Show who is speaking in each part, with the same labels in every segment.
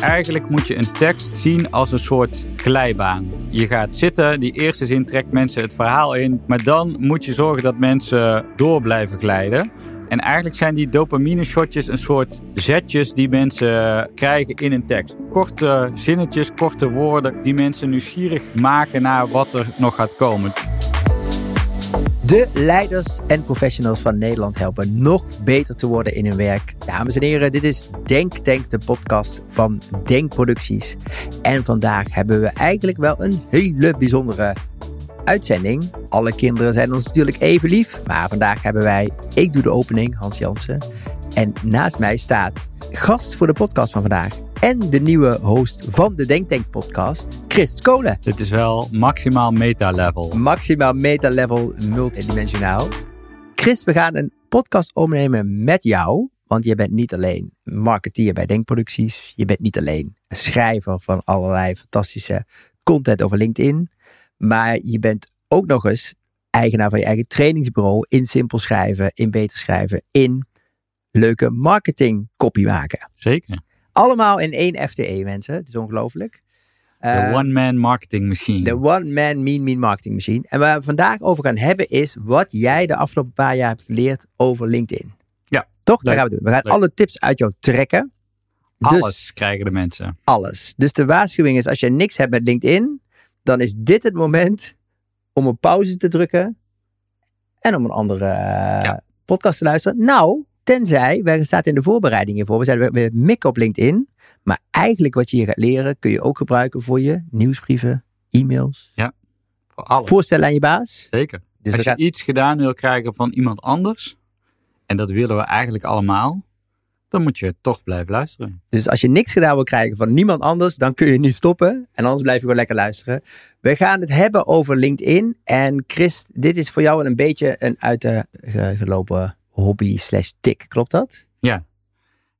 Speaker 1: Eigenlijk moet je een tekst zien als een soort glijbaan. Je gaat zitten, die eerste zin trekt mensen het verhaal in, maar dan moet je zorgen dat mensen door blijven glijden. En eigenlijk zijn die dopamine shotjes een soort zetjes die mensen krijgen in een tekst. Korte zinnetjes, korte woorden die mensen nieuwsgierig maken naar wat er nog gaat komen.
Speaker 2: De leiders en professionals van Nederland helpen nog beter te worden in hun werk. Dames en heren, dit is Denk Tank, de podcast van Denk Producties. En vandaag hebben we eigenlijk wel een hele bijzondere uitzending. Alle kinderen zijn ons natuurlijk even lief, maar vandaag hebben wij, ik doe de opening, Hans Jansen. En naast mij staat gast voor de podcast van vandaag, en de nieuwe host van de Denktank podcast, Chris Kolen.
Speaker 1: Dit is wel maximaal meta-level.
Speaker 2: Maximaal meta-level multidimensionaal. Chris, we gaan een podcast opnemen met jou. Want je bent niet alleen marketeer bij Denkproducties. Je bent niet alleen een schrijver van allerlei fantastische content over LinkedIn. Maar je bent ook nog eens eigenaar van je eigen trainingsbureau in simpel schrijven, in beter schrijven, in leuke marketing copy maken.
Speaker 1: Zeker.
Speaker 2: Allemaal in één FTE, mensen. Het is ongelooflijk.
Speaker 1: De uh, one-man marketing machine.
Speaker 2: De one-man mean mean marketing machine. En waar we vandaag over gaan hebben is wat jij de afgelopen paar jaar hebt geleerd over LinkedIn.
Speaker 1: Ja.
Speaker 2: Toch? Dat gaan we doen. We gaan alle tips uit jou trekken.
Speaker 1: Alles dus, krijgen de mensen.
Speaker 2: Alles. Dus de waarschuwing is als je niks hebt met LinkedIn, dan is dit het moment om een pauze te drukken en om een andere uh, podcast te luisteren. Nou, Tenzij, wij staat in de voorbereiding hiervoor, we zeiden we mikken op LinkedIn. Maar eigenlijk wat je hier gaat leren, kun je ook gebruiken voor je nieuwsbrieven, e-mails.
Speaker 1: Ja, voor alles.
Speaker 2: Voorstellen aan je baas.
Speaker 1: Zeker. Dus Als je iets gedaan wil krijgen van iemand anders, en dat willen we eigenlijk allemaal, dan moet je toch blijven luisteren.
Speaker 2: Dus als je niks gedaan wil krijgen van niemand anders, dan kun je nu stoppen. En anders blijf je gewoon lekker luisteren. We gaan het hebben over LinkedIn. En Chris, dit is voor jou een beetje een uit de gelopen hobby slash tik. Klopt dat?
Speaker 1: Ja.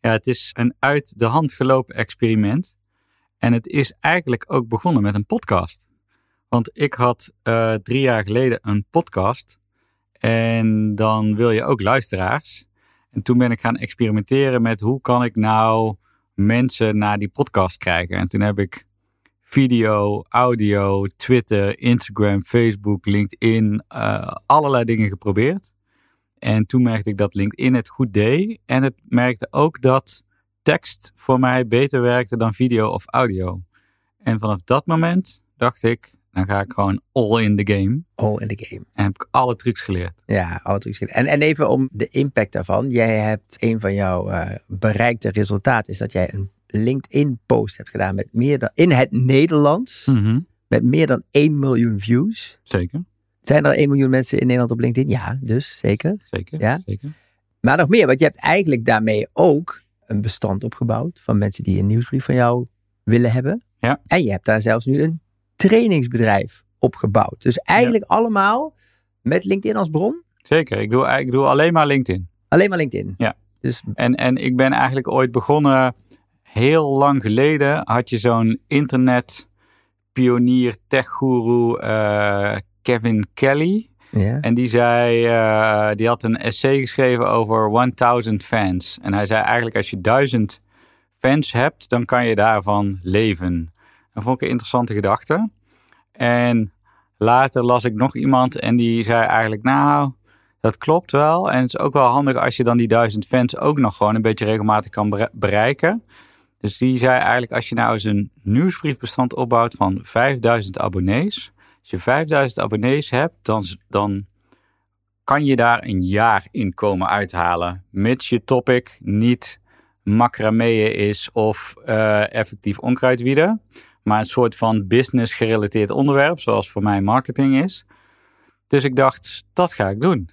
Speaker 1: Ja, het is een uit de hand gelopen experiment. En het is eigenlijk ook begonnen met een podcast. Want ik had uh, drie jaar geleden een podcast. En dan wil je ook luisteraars. En toen ben ik gaan experimenteren met hoe kan ik nou mensen naar die podcast krijgen. En toen heb ik video, audio, Twitter, Instagram, Facebook, LinkedIn, uh, allerlei dingen geprobeerd. En toen merkte ik dat LinkedIn het goed deed. En het merkte ook dat tekst voor mij beter werkte dan video of audio. En vanaf dat moment dacht ik, dan ga ik gewoon all in the game.
Speaker 2: All in the game.
Speaker 1: En heb ik alle trucs geleerd.
Speaker 2: Ja, alle trucs geleerd. En, en even om de impact daarvan. Jij hebt een van jouw uh, bereikte resultaten is dat jij een LinkedIn post hebt gedaan met meer dan in het Nederlands.
Speaker 1: Mm
Speaker 2: Met meer dan 1 miljoen views.
Speaker 1: Zeker.
Speaker 2: Zijn er 1 miljoen mensen in Nederland op LinkedIn? Ja, dus zeker.
Speaker 1: Zeker,
Speaker 2: ja?
Speaker 1: zeker.
Speaker 2: Maar nog meer, want je hebt eigenlijk daarmee ook een bestand opgebouwd van mensen die een nieuwsbrief van jou willen hebben.
Speaker 1: Ja.
Speaker 2: En je hebt daar zelfs nu een trainingsbedrijf opgebouwd. Dus eigenlijk allemaal met LinkedIn als bron?
Speaker 1: Zeker, ik doe, ik doe alleen maar LinkedIn.
Speaker 2: Alleen maar LinkedIn?
Speaker 1: Ja.
Speaker 2: Dus...
Speaker 1: En, en ik ben eigenlijk ooit begonnen, heel lang geleden had je zo'n internet pionier, techguru, uh, Kevin Kelly. En die zei, uh, die had een essay geschreven over 1000 fans. En hij zei eigenlijk als je duizend fans hebt, dan kan je daarvan leven. Dat vond ik een interessante gedachte. En later las ik nog iemand en die zei eigenlijk, nou, dat klopt wel. En het is ook wel handig als je dan die duizend fans ook nog gewoon een beetje regelmatig kan bereiken. Dus die zei eigenlijk, als je nou eens een nieuwsbriefbestand opbouwt van 5000 abonnees, als je 5000 abonnees hebt, dan, dan kan je daar een jaar inkomen uithalen. Mits je topic niet macrameeën is of uh, effectief onkruidwieden. Maar een soort van business gerelateerd onderwerp, zoals voor mij marketing is. Dus ik dacht, dat ga ik doen.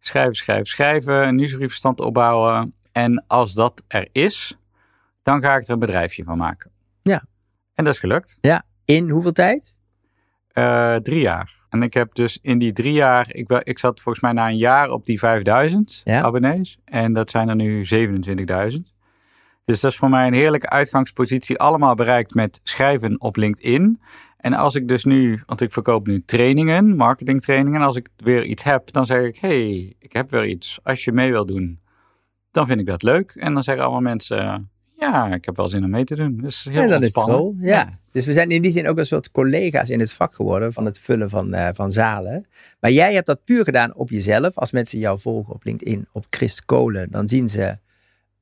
Speaker 1: Schrijven, schrijven, schrijven, een nieuwsbriefstand opbouwen. En als dat er is, dan ga ik er een bedrijfje van maken.
Speaker 2: Ja.
Speaker 1: En dat is gelukt.
Speaker 2: Ja. In hoeveel tijd?
Speaker 1: Uh, drie jaar. En ik heb dus in die drie jaar, ik, ik zat volgens mij na een jaar op die 5000
Speaker 2: ja.
Speaker 1: abonnees. En dat zijn er nu 27.000. Dus dat is voor mij een heerlijke uitgangspositie. Allemaal bereikt met schrijven op LinkedIn. En als ik dus nu, want ik verkoop nu trainingen, marketingtrainingen. En als ik weer iets heb, dan zeg ik, hey, ik heb weer iets. Als je mee wil doen, dan vind ik dat leuk. En dan zeggen allemaal mensen, Ja, ik heb wel zin om mee te doen. Dus heel
Speaker 2: en dan is zo. Ja. Dus we zijn in die zin ook een soort collega's in het vak geworden van het vullen van, eh, van zalen. Maar jij hebt dat puur gedaan op jezelf. Als mensen jou volgen op LinkedIn, op Chris Kolen, dan zien ze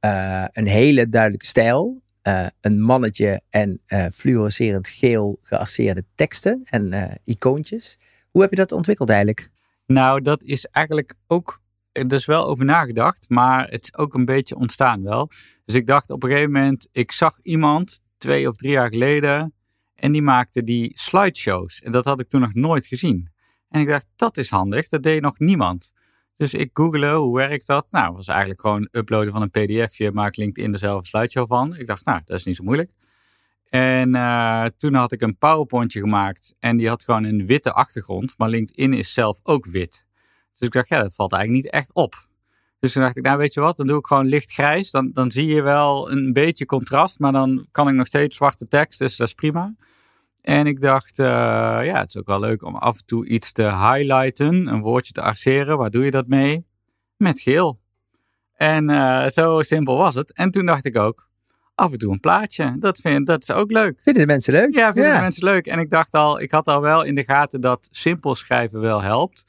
Speaker 2: eh, een hele duidelijke stijl. eh, een mannetje en fluorescerend geel gearseerde teksten en icoontjes. Hoe heb je dat ontwikkeld eigenlijk?
Speaker 1: Nou, dat is eigenlijk ook, er is wel over nagedacht, maar het is ook een beetje ontstaan wel. Dus ik dacht op een gegeven moment, ik zag iemand twee of drie jaar geleden en die maakte die slideshows. En dat had ik toen nog nooit gezien. En ik dacht, dat is handig, dat deed nog niemand. Dus ik googelde, hoe werkt dat? Nou, was eigenlijk gewoon uploaden van een pdfje, maak LinkedIn er zelf slideshow van. Ik dacht, nou, dat is niet zo moeilijk. En eh, toen had ik een PowerPointje gemaakt en die had gewoon een witte achtergrond, maar LinkedIn is zelf ook wit. Dus ik dacht, ja, dat valt eigenlijk niet echt op. Dus toen dacht ik, nou weet je wat, dan doe ik gewoon lichtgrijs. Dan, dan zie je wel een beetje contrast, maar dan kan ik nog steeds zwarte tekst, dus dat is prima. En ik dacht, eh, ja, het is ook wel leuk om af en toe iets te highlighten, een woordje te arceren. Waar doe je dat mee? Met geel. En eh, zo simpel was het. En toen dacht ik ook, af en toe een plaatje. Dat, vind, dat is ook leuk.
Speaker 2: Vinden de mensen leuk?
Speaker 1: Ja, vinden de mensen leuk. En ik dacht al, ik had al wel in de gaten dat simpel schrijven wel helpt.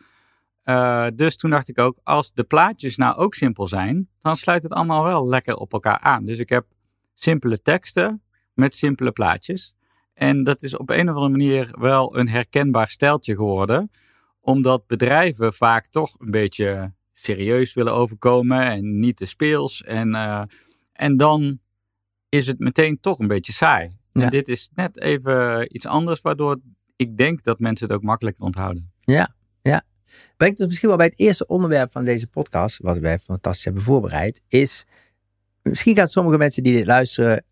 Speaker 1: Uh, dus toen dacht ik ook, als de plaatjes nou ook simpel zijn, dan sluit het allemaal wel lekker op elkaar aan. Dus ik heb simpele teksten met simpele plaatjes. En dat is op een of andere manier wel een herkenbaar stijltje geworden. Omdat bedrijven vaak toch een beetje serieus willen overkomen en niet te speels. En, uh, en dan is het meteen toch een beetje saai. Ja. En dit is net even iets anders, waardoor ik denk dat mensen het ook makkelijker onthouden.
Speaker 2: Ja, ja. Brengt ons misschien wel bij het eerste onderwerp van deze podcast, wat wij fantastisch hebben voorbereid, is misschien gaan sommige mensen die dit luisteren.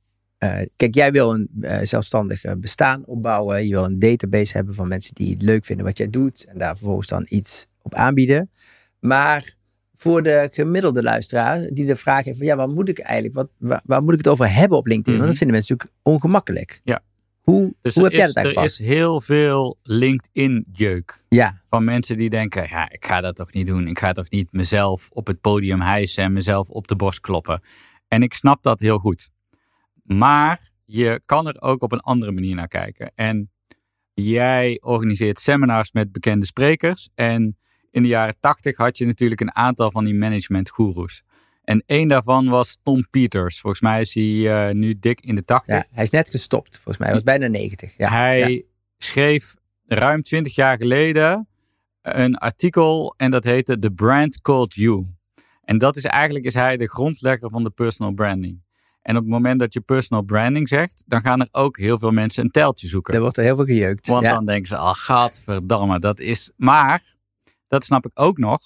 Speaker 2: Uh, kijk, jij wil een uh, zelfstandig bestaan opbouwen. Je wil een database hebben van mensen die het leuk vinden wat jij doet. En daar vervolgens dan iets op aanbieden. Maar voor de gemiddelde luisteraar die de vraag heeft van ja, waar moet ik eigenlijk, wat, waar, waar moet ik het over hebben op LinkedIn? Mm -hmm. Want dat vinden mensen natuurlijk ongemakkelijk.
Speaker 1: Ja.
Speaker 2: Hoe,
Speaker 1: dus
Speaker 2: hoe heb
Speaker 1: is,
Speaker 2: jij dat eigenlijk
Speaker 1: Er is heel veel LinkedIn-jeuk.
Speaker 2: Ja.
Speaker 1: Van mensen die denken, ja, ik ga dat toch niet doen. Ik ga toch niet mezelf op het podium hijsen en mezelf op de borst kloppen. En ik snap dat heel goed. Maar je kan er ook op een andere manier naar kijken. En jij organiseert seminars met bekende sprekers. En in de jaren tachtig had je natuurlijk een aantal van die management-goeroes. En één daarvan was Tom Peters. Volgens mij is hij uh, nu dik in de 80.
Speaker 2: Ja, hij is net gestopt. Volgens mij hij was bijna 90. Ja,
Speaker 1: hij
Speaker 2: ja.
Speaker 1: schreef ruim 20 jaar geleden een artikel en dat heette The Brand Called You. En dat is eigenlijk is hij de grondlegger van de personal branding. En op het moment dat je personal branding zegt, dan gaan er ook heel veel mensen een teltje zoeken.
Speaker 2: Er wordt er heel veel gejeukt.
Speaker 1: Want
Speaker 2: ja.
Speaker 1: dan denken ze, ah, gadverdamme, dat is... Maar, dat snap ik ook nog.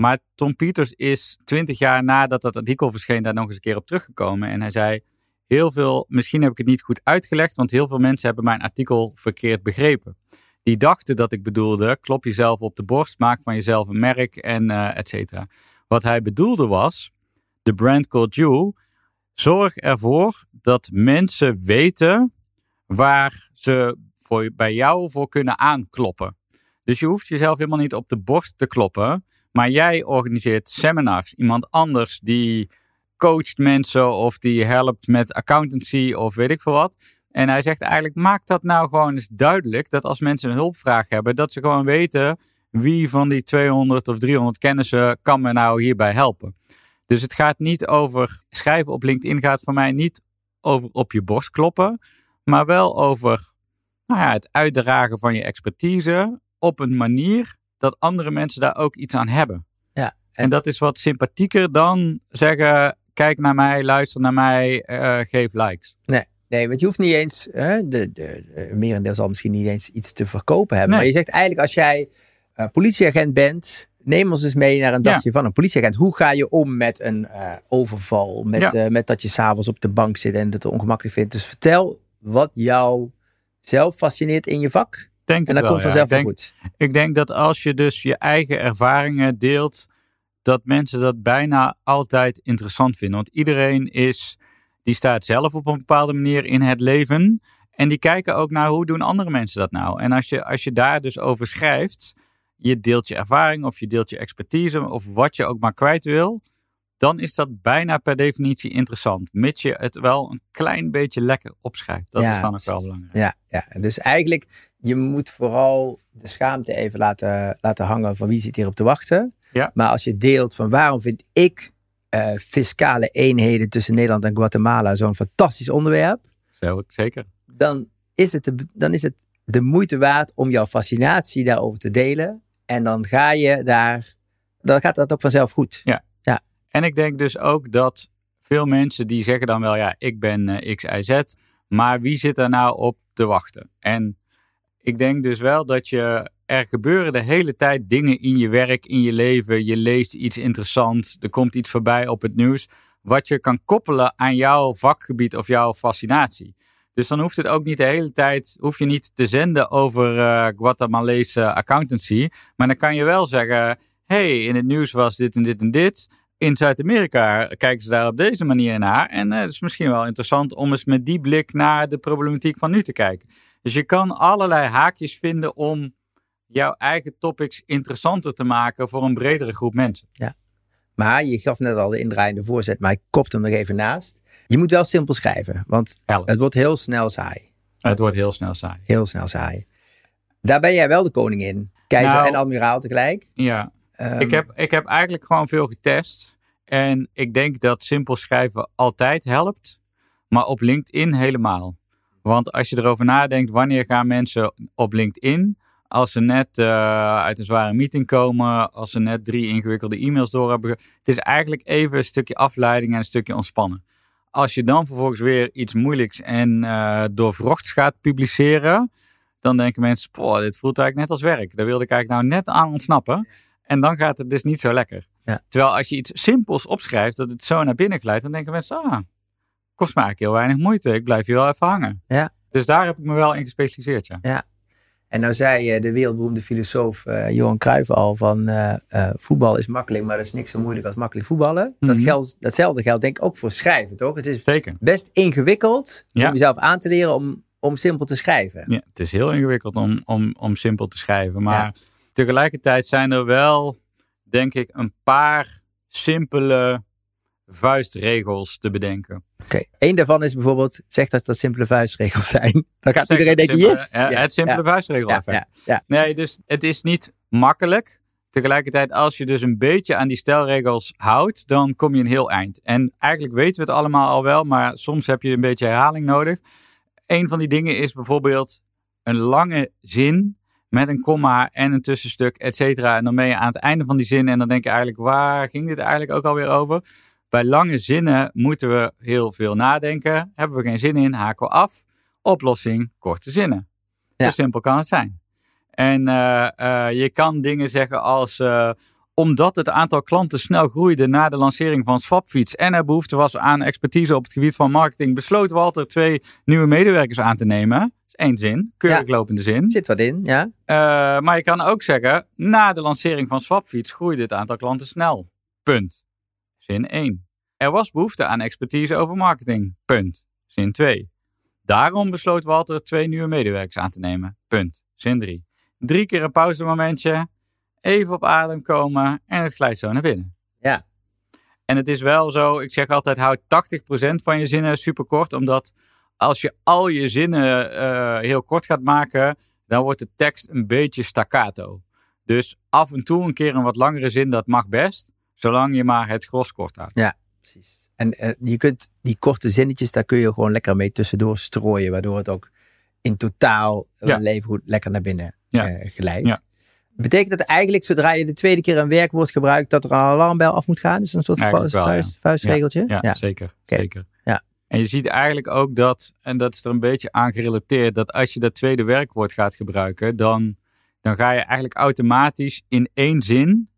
Speaker 1: Maar Tom Peters is twintig jaar nadat dat artikel verscheen daar nog eens een keer op teruggekomen. En hij zei, heel veel, misschien heb ik het niet goed uitgelegd, want heel veel mensen hebben mijn artikel verkeerd begrepen. Die dachten dat ik bedoelde, klop jezelf op de borst, maak van jezelf een merk en uh, et cetera. Wat hij bedoelde was, de brand called you, zorg ervoor dat mensen weten waar ze voor, bij jou voor kunnen aankloppen. Dus je hoeft jezelf helemaal niet op de borst te kloppen, maar jij organiseert seminars. Iemand anders die coacht mensen of die helpt met accountancy of weet ik veel wat. En hij zegt eigenlijk, maak dat nou gewoon eens duidelijk. Dat als mensen een hulpvraag hebben, dat ze gewoon weten wie van die 200 of 300 kennissen kan me nou hierbij helpen. Dus het gaat niet over schrijven op LinkedIn, gaat voor mij niet over op je borst kloppen. Maar wel over nou ja, het uitdragen van je expertise op een manier dat andere mensen daar ook iets aan hebben.
Speaker 2: Ja,
Speaker 1: en, en dat is wat sympathieker dan zeggen: kijk naar mij, luister naar mij, uh, geef likes.
Speaker 2: Nee. Nee, want je hoeft niet eens, hè, de, de, de merendeel zal misschien niet eens iets te verkopen hebben. Nee. Maar je zegt eigenlijk als jij uh, politieagent bent, neem ons eens mee naar een dagje ja. van een politieagent. Hoe ga je om met een uh, overval, met, ja. met dat je s'avonds op de bank zit en het ongemakkelijk vindt. Dus vertel wat jou zelf fascineert in je vak.
Speaker 1: Denk
Speaker 2: en dat
Speaker 1: wel,
Speaker 2: komt vanzelf
Speaker 1: ja.
Speaker 2: wel
Speaker 1: denk,
Speaker 2: goed.
Speaker 1: Ik denk dat als je dus je eigen ervaringen deelt, dat mensen dat bijna altijd interessant vinden. Want iedereen is, die staat zelf op een bepaalde manier in het leven. En die kijken ook naar hoe doen andere mensen dat nou. En als je, als je daar dus over schrijft, je deelt je ervaring of je deelt je expertise of wat je ook maar kwijt wil. Dan is dat bijna per definitie interessant. Mits je het wel een klein beetje lekker opschrijft. Dat
Speaker 2: Ja,
Speaker 1: is dan ook wel belangrijk.
Speaker 2: Ja, ja, dus eigenlijk, je moet vooral de schaamte even laten, laten hangen van wie zit hierop te wachten.
Speaker 1: Ja.
Speaker 2: Maar als je deelt van waarom vind ik eh, fiscale eenheden tussen Nederland en Guatemala zo'n fantastisch onderwerp,
Speaker 1: Zo, zeker.
Speaker 2: dan is, het de, dan is het de moeite waard om jouw fascinatie daarover te delen. En dan ga je daar, dan gaat dat ook vanzelf goed.
Speaker 1: En ik denk dus ook dat veel mensen die zeggen dan wel, ja, ik ben eh, X, Y, Z. Maar wie zit er nou op te wachten? En ik denk dus wel dat je, er gebeuren de hele tijd dingen in je werk, in je leven. Je leest iets interessants, er komt iets voorbij op het nieuws. Wat je kan koppelen aan jouw vakgebied of jouw fascinatie. Dus dan hoeft het ook niet de hele tijd, hoef je niet te zenden over eh Guatemalese accountancy. Maar dan kan je wel zeggen, hey, in het nieuws was dit en dit en dit. In Zuid-Amerika kijken ze daar op deze manier naar. En eh, het is misschien wel interessant om eens met die blik naar de problematiek van nu te kijken. Dus je kan allerlei haakjes vinden om jouw eigen topics interessanter te maken voor een bredere groep mensen.
Speaker 2: Maar je gaf net al de indraaiende voorzet, maar ik kopte hem nog even naast. Je moet wel simpel schrijven, want
Speaker 1: Help.
Speaker 2: het wordt heel snel saai.
Speaker 1: Het wordt heel snel saai.
Speaker 2: Heel snel saai. Daar ben jij wel de koning in. Keizer
Speaker 1: Nou,
Speaker 2: en admiraal tegelijk.
Speaker 1: Ja,
Speaker 2: Ehm,
Speaker 1: ik, heb, ik heb eigenlijk gewoon veel getest. En ik denk dat simpel schrijven altijd helpt. Maar op LinkedIn helemaal. Want als je erover nadenkt, wanneer gaan mensen op LinkedIn? Als ze net eh, uit een zware meeting komen, als ze net drie ingewikkelde e-mails door hebben. Het is eigenlijk even een stukje afleiding en een stukje ontspannen. Als je dan vervolgens weer iets moeilijks en eh doorvrochts gaat publiceren, dan denken mensen, "Poh, dit voelt eigenlijk net als werk. Daar wilde ik eigenlijk nou net aan ontsnappen. En dan gaat het dus niet zo lekker.
Speaker 2: Ja.
Speaker 1: Terwijl als je iets simpels opschrijft, dat het zo naar binnen glijdt, dan denken mensen, ah, kost me eigenlijk heel weinig moeite. Ik blijf hier wel even hangen.
Speaker 2: Ja.
Speaker 1: Dus daar heb ik me wel in gespecialiseerd, ja.
Speaker 2: En nou zei eh, de wereldberoemde filosoof eh, Johan Cruijff al van eh, voetbal is makkelijk, maar er is niks zo moeilijk als makkelijk voetballen. dat
Speaker 1: Mhm.
Speaker 2: geldt, datzelfde geldt denk ik ook voor schrijven, toch? Het is
Speaker 1: Zeker.
Speaker 2: best ingewikkeld
Speaker 1: Ja.
Speaker 2: om jezelf aan te leren om, om simpel te schrijven.
Speaker 1: Ja, het is heel ingewikkeld om, om, om simpel te schrijven. Maar tegelijkertijd zijn er wel, denk ik, een paar simpele vuistregels te bedenken.
Speaker 2: Oké, Eén daarvan is bijvoorbeeld, zeg dat dat simpele vuistregels zijn. Dan gaat
Speaker 1: Zeg,
Speaker 2: iedereen denken,
Speaker 1: simpele-
Speaker 2: yes!
Speaker 1: eh, het simpele
Speaker 2: ja, ja, ja.
Speaker 1: Nee, dus het is niet makkelijk. Tegelijkertijd, als je dus een beetje aan die stelregels houdt, dan kom je een heel eind. En eigenlijk weten we het allemaal al wel, maar soms heb je een beetje herhaling nodig. Een van die dingen is bijvoorbeeld een lange zin met een komma en een tussenstuk, et cetera. En dan ben je aan het einde van die zin en dan denk je eigenlijk, waar ging dit eigenlijk ook alweer over? Bij lange zinnen moeten we heel veel nadenken. Hebben we geen zin in, haken we af. Oplossing, korte zinnen.
Speaker 2: Ja.
Speaker 1: Zo simpel kan het zijn. En eh, eh, je kan dingen zeggen als... eh, omdat het aantal klanten snel groeide na de lancering van Swapfiets en er behoefte was aan expertise op het gebied van marketing, besloot Walter twee nieuwe medewerkers aan te nemen. Is één zin, keurig
Speaker 2: Ja.
Speaker 1: lopende zin.
Speaker 2: Zit wat in, ja.
Speaker 1: Eh, maar je kan ook zeggen, na de lancering van Swapfiets groeide het aantal klanten snel. Punt. Zin 1. Er was behoefte aan expertise over marketing. Punt. Zin 2. Daarom besloot Walter twee nieuwe medewerkers aan te nemen. Punt. Zin 3. Drie keer een pauzemomentje. Even op adem komen en het glijdt zo naar binnen.
Speaker 2: Ja.
Speaker 1: En het is wel zo, ik zeg altijd, houd 80% van je zinnen super kort. Omdat als je al je zinnen eh, heel kort gaat maken, dan wordt de tekst een beetje staccato. Dus af en toe een keer een wat langere zin, dat mag best. Zolang je maar het gros kort houdt.
Speaker 2: Precies. En eh, je kunt die korte zinnetjes, daar kun je gewoon lekker mee tussendoor strooien, waardoor het ook in totaal
Speaker 1: Ja.
Speaker 2: leven goed lekker naar binnen
Speaker 1: Ja.
Speaker 2: eh, glijdt.
Speaker 1: Ja.
Speaker 2: Betekent dat eigenlijk, zodra je de tweede keer een werkwoord gebruikt, dat er een alarmbel af moet gaan? Is dat een soort vuist,
Speaker 1: ja.
Speaker 2: vuistregeltje?
Speaker 1: Ja, zeker. Zeker. En je ziet eigenlijk ook dat, en dat is er een beetje aan gerelateerd, dat als je dat tweede werkwoord gaat gebruiken, dan, dan ga je eigenlijk automatisch in één zin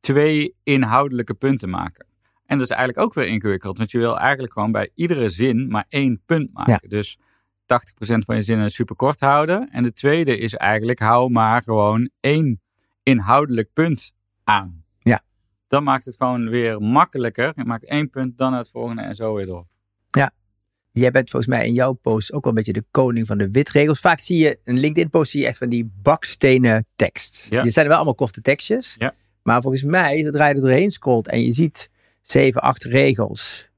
Speaker 1: twee inhoudelijke punten maken. En dat is eigenlijk ook weer ingewikkeld, want je wil eigenlijk gewoon bij iedere zin maar één punt maken. Dus 80% van je zinnen super kort houden. En de tweede is eigenlijk hou maar gewoon één inhoudelijk punt aan.
Speaker 2: Ja.
Speaker 1: Dan maakt het gewoon weer makkelijker. Je maakt één punt, dan het volgende en zo weer door.
Speaker 2: Jij bent volgens mij in jouw post ook wel een beetje de koning van de witregels. Vaak zie je, een LinkedIn post zie je echt van die bakstenen tekst.
Speaker 1: Ja.
Speaker 2: Je zijn wel allemaal korte tekstjes.
Speaker 1: Ja.
Speaker 2: Maar volgens mij, zodra je er doorheen scrolt en je ziet zeven, acht regels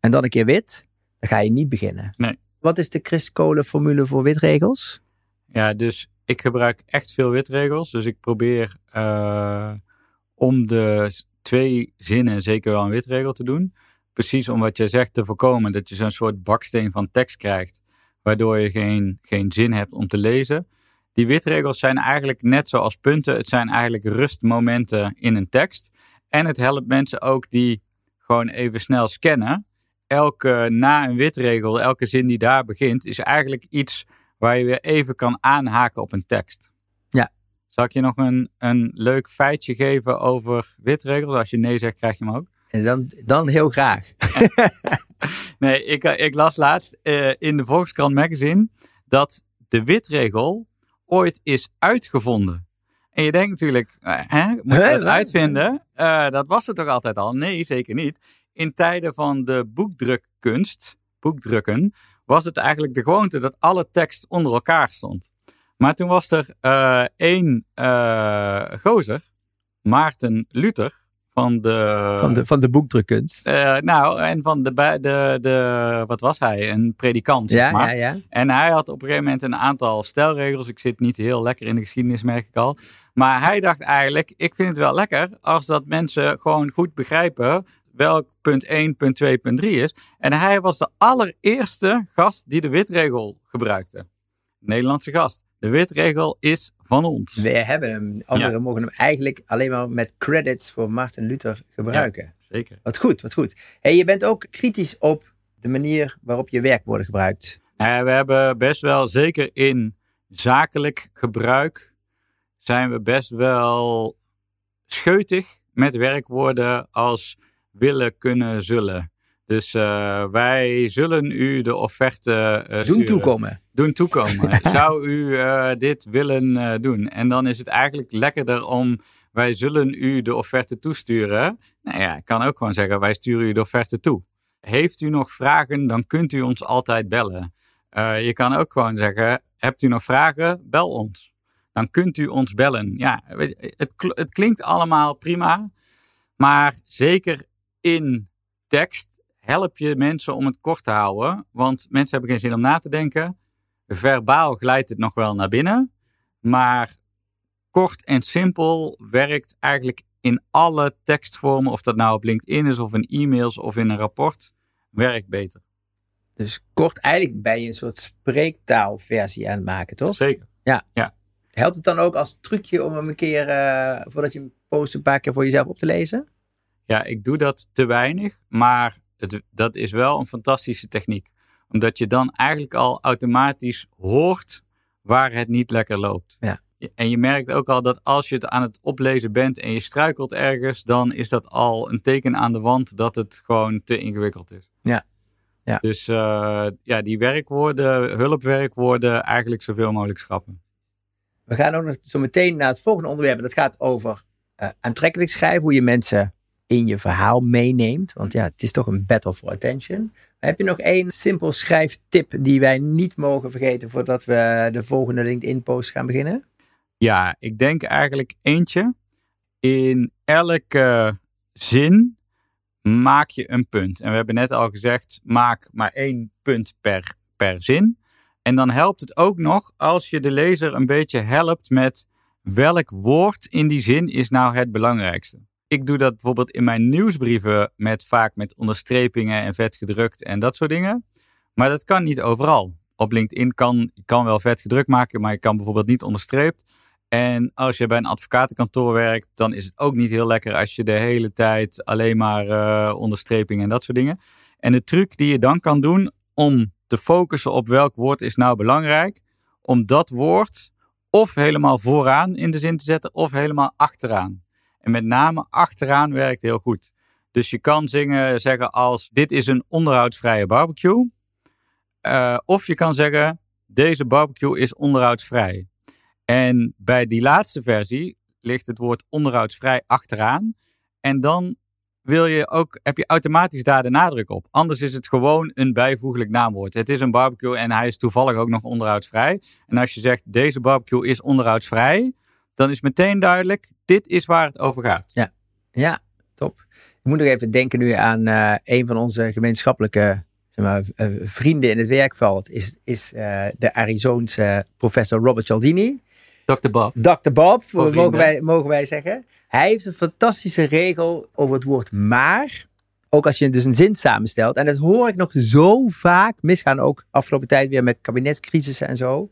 Speaker 2: en dan een keer wit, dan ga je niet beginnen.
Speaker 1: Nee.
Speaker 2: Wat is de Chris Kolen formule voor witregels?
Speaker 1: Ja, dus ik gebruik echt veel witregels. Dus ik probeer uh, om de twee zinnen zeker wel een witregel te doen. Precies om wat jij zegt te voorkomen dat je zo'n soort baksteen van tekst krijgt, waardoor je geen, geen zin hebt om te lezen. Die witregels zijn eigenlijk net zoals punten. Het zijn eigenlijk rustmomenten in een tekst. En het helpt mensen ook die gewoon even snel scannen. Elke na een witregel, elke zin die daar begint, is eigenlijk iets waar je weer even kan aanhaken op een tekst.
Speaker 2: Ja.
Speaker 1: Zal ik je nog een, een leuk feitje geven over witregels? Als je nee zegt, krijg je hem ook.
Speaker 2: En dan, dan heel graag.
Speaker 1: nee, ik, ik las laatst uh, in de Volkskrant magazine dat de witregel ooit is uitgevonden. En je denkt natuurlijk, uh, hè, moet je dat uitvinden? Uh, dat was er toch altijd al? Nee, zeker niet. In tijden van de boekdrukkunst, boekdrukken, was het eigenlijk de gewoonte dat alle tekst onder elkaar stond. Maar toen was er uh, één uh, gozer, Maarten Luther, van de...
Speaker 2: Van de, van de boekdrukkunst.
Speaker 1: Uh, nou, en van de, de, de, wat was hij? Een predikant,
Speaker 2: ja,
Speaker 1: zeg maar.
Speaker 2: Ja, ja.
Speaker 1: En hij had op een gegeven moment een aantal stelregels. Ik zit niet heel lekker in de geschiedenis, merk ik al. Maar hij dacht eigenlijk, ik vind het wel lekker als dat mensen gewoon goed begrijpen welk punt 1, punt 2, punt 3 is. En hij was de allereerste gast die de witregel gebruikte. Nederlandse gast. De witregel is van ons.
Speaker 2: We hebben hem. Anderen
Speaker 1: Ja.
Speaker 2: mogen hem eigenlijk alleen maar met credits voor Martin Luther gebruiken.
Speaker 1: Zeker.
Speaker 2: Wat goed, wat goed. Hey, je bent ook kritisch op de manier waarop je werkwoorden gebruikt.
Speaker 1: Ja, we hebben best wel, zeker in zakelijk gebruik, zijn we best wel scheutig met werkwoorden als willen, kunnen, zullen. Dus eh, wij zullen u de offerte eh,
Speaker 2: Doen
Speaker 1: sturen.
Speaker 2: toekomen.
Speaker 1: Doen toekomen. Zou u eh, dit willen doen? En dan is het eigenlijk lekkerder om wij zullen u de offerte toesturen. Nou ja, ik kan ook gewoon zeggen wij sturen u de offerte toe. Heeft u nog vragen, dan kunt u ons altijd bellen. Je kan ook gewoon zeggen, hebt u nog vragen? Bel ons. Dan kunt u ons bellen. Ja, het, het klinkt allemaal prima. Maar zeker in tekst help je mensen om het kort te houden. Want mensen hebben geen zin om na te denken. Verbaal glijdt het nog wel naar binnen. Maar kort en simpel werkt eigenlijk in alle tekstvormen. Of dat nou op LinkedIn is of in e-mails of in een rapport. Werkt beter.
Speaker 2: Dus kort, eigenlijk ben je een soort spreektaalversie aan het maken, toch?
Speaker 1: Zeker.
Speaker 2: Helpt het dan ook als trucje om hem een keer, eh, voordat je hem post, een paar keer voor jezelf op te lezen?
Speaker 1: Ja, ik doe dat te weinig. Maar het, dat is wel een fantastische techniek. Omdat je dan eigenlijk al automatisch hoort waar het niet lekker loopt.
Speaker 2: Ja.
Speaker 1: En je merkt ook al dat als je het aan het oplezen bent en je struikelt ergens, dan is dat al een teken aan de wand dat het gewoon te ingewikkeld is.
Speaker 2: Ja. Ja.
Speaker 1: Dus eh, ja, die werkwoorden, hulpwerkwoorden, eigenlijk zoveel mogelijk schrappen.
Speaker 2: We gaan ook nog zo meteen naar het volgende onderwerp. Dat gaat over eh, aantrekkelijk schrijven. Hoe je mensen in je verhaal meeneemt. Want ja, het is toch een battle for attention. Heb je nog één simpel schrijftip die wij niet mogen vergeten voordat we de volgende LinkedIn post gaan beginnen?
Speaker 1: Ja, ik denk eigenlijk eentje. In elke zin maak je een punt. En we hebben net al gezegd, maak maar één punt per, per zin. En dan helpt het ook nog als je de lezer een beetje helpt met welk woord in die zin is nou het belangrijkste. Ik doe dat bijvoorbeeld in mijn nieuwsbrieven met vaak met onderstrepingen en vet gedrukt en dat soort dingen. Maar dat kan niet overal. Op LinkedIn kan je kan wel vet gedrukt maken, maar je kan bijvoorbeeld niet onderstreept. En als je bij een advocatenkantoor werkt, dan is het ook niet heel lekker als je de hele tijd alleen maar eh, onderstrepingen en dat soort dingen. En de truc die je dan kan doen om te focussen op welk woord is nou belangrijk, om dat woord of helemaal vooraan in de zin te zetten of helemaal achteraan. En met name achteraan werkt heel goed. Dus je kan zingen, zeggen als dit is een onderhoudsvrije barbecue. Uh, of je kan zeggen deze barbecue is onderhoudsvrij. En bij die laatste versie ligt het woord onderhoudsvrij achteraan. En dan wil je ook, heb je automatisch daar de nadruk op. Anders is het gewoon een bijvoeglijk naamwoord. Het is een barbecue en hij is toevallig ook nog onderhoudsvrij. En als je zegt deze barbecue is onderhoudsvrij, dan is meteen duidelijk, dit is waar het over gaat.
Speaker 2: Ja, ja top. Ik moet nog even denken nu aan uh, een van onze gemeenschappelijke zeg maar, uh, vrienden in het werkveld. Is, is uh, de Arizoonse professor Robert Cialdini.
Speaker 1: Dr. Bob.
Speaker 2: Dr. Bob, mogen wij, mogen wij zeggen. Hij heeft een fantastische regel over het woord maar. Ook als je dus een zin samenstelt. En dat hoor ik nog zo vaak misgaan. Ook afgelopen tijd weer met kabinetscrisissen en zo.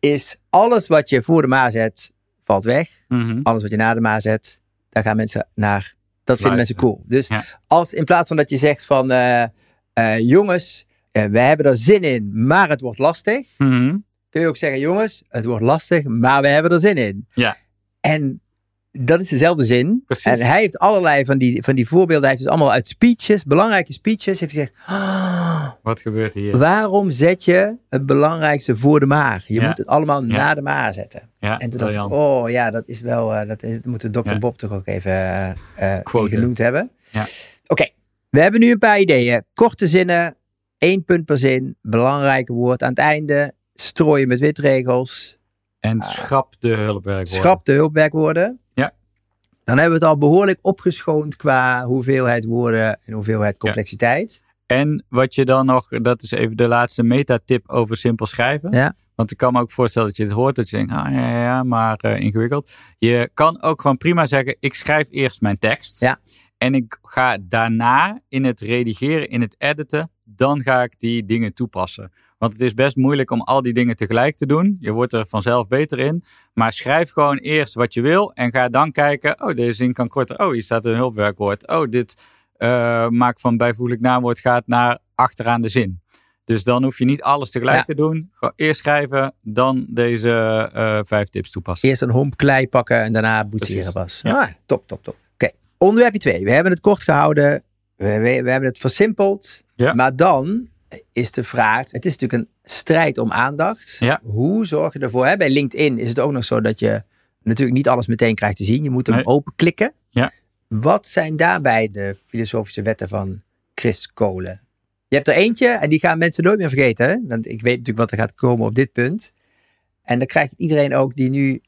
Speaker 2: Is alles wat je voor de maar zet, valt weg.
Speaker 1: Mhm.
Speaker 2: Alles wat je na de zet, daar gaan mensen naar. Dat vinden mensen cool. Dus
Speaker 1: Ja.
Speaker 2: als in plaats van dat je zegt van eh, eh, jongens, eh, we hebben er zin in, maar het wordt lastig.
Speaker 1: Mhm.
Speaker 2: Kun je ook zeggen, jongens, het wordt lastig, maar we hebben er zin in.
Speaker 1: Ja.
Speaker 2: En dat is dezelfde zin.
Speaker 1: Precies.
Speaker 2: En hij heeft allerlei van die, van die voorbeelden. Hij heeft dus allemaal uit speeches, belangrijke speeches. Heeft gezegd, "Ah,
Speaker 1: Wat gebeurt hier?
Speaker 2: waarom zet je het belangrijkste voor de maar? Je
Speaker 1: Ja.
Speaker 2: moet het allemaal
Speaker 1: Ja.
Speaker 2: na de maar zetten.
Speaker 1: Ja,
Speaker 2: En toen dacht ik, oh ja, dat is wel, eh, dat, is, dat moet de dokter. Bob toch ook even eh, eh, genoemd hebben.
Speaker 1: Ja.
Speaker 2: Oké, we hebben nu een paar ideeën. Korte zinnen, één punt per zin, belangrijke woord aan het einde, strooien met witregels,
Speaker 1: En schrap de hulpwerkwoorden.
Speaker 2: schrap de hulpwerkwoorden. Dan hebben we het al behoorlijk opgeschoond qua hoeveelheid woorden en hoeveelheid complexiteit.
Speaker 1: En wat je dan nog, dat is even de laatste metatip over simpel schrijven.
Speaker 2: Ja.
Speaker 1: Want ik kan me ook voorstellen dat je het hoort, dat je denkt, ah ja, ja, ja maar eh, ingewikkeld. Je kan ook gewoon prima zeggen, ik schrijf eerst mijn tekst.
Speaker 2: Ja.
Speaker 1: En ik ga daarna in het redigeren, in het editen, dan ga ik die dingen toepassen. Want het is best moeilijk om al die dingen tegelijk te doen. Je wordt er vanzelf beter in. Maar schrijf gewoon eerst wat je wil en ga dan kijken, oh deze zin kan korter. Oh hier staat een hulpwerkwoord. Oh dit eh, maak van bijvoeglijk naamwoord gaat naar achteraan de zin. Dus dan hoef je niet alles tegelijk
Speaker 2: Ja.
Speaker 1: te doen. Gewoon eerst schrijven, dan deze eh, vijf tips toepassen.
Speaker 2: Eerst een homp klei pakken en daarna boetseren pas.
Speaker 1: Ja.
Speaker 2: Ah, top, top, top. Oké, onderwerpje 2. We hebben het kort gehouden. We, we, we hebben het versimpeld.
Speaker 1: Ja.
Speaker 2: Maar dan is de vraag, het is natuurlijk een strijd om aandacht.
Speaker 1: Ja.
Speaker 2: Hoe zorg je ervoor? Hè? Bij LinkedIn is het ook nog zo dat je natuurlijk niet alles meteen krijgt te zien. Je moet hem
Speaker 1: Nee.
Speaker 2: openklikken.
Speaker 1: Ja.
Speaker 2: Wat zijn daarbij de filosofische wetten van Chris Kolen? Je hebt er eentje en die gaan mensen nooit meer vergeten. Hè? Want ik weet natuurlijk wat er gaat komen op dit punt. En dan krijgt iedereen ook die nu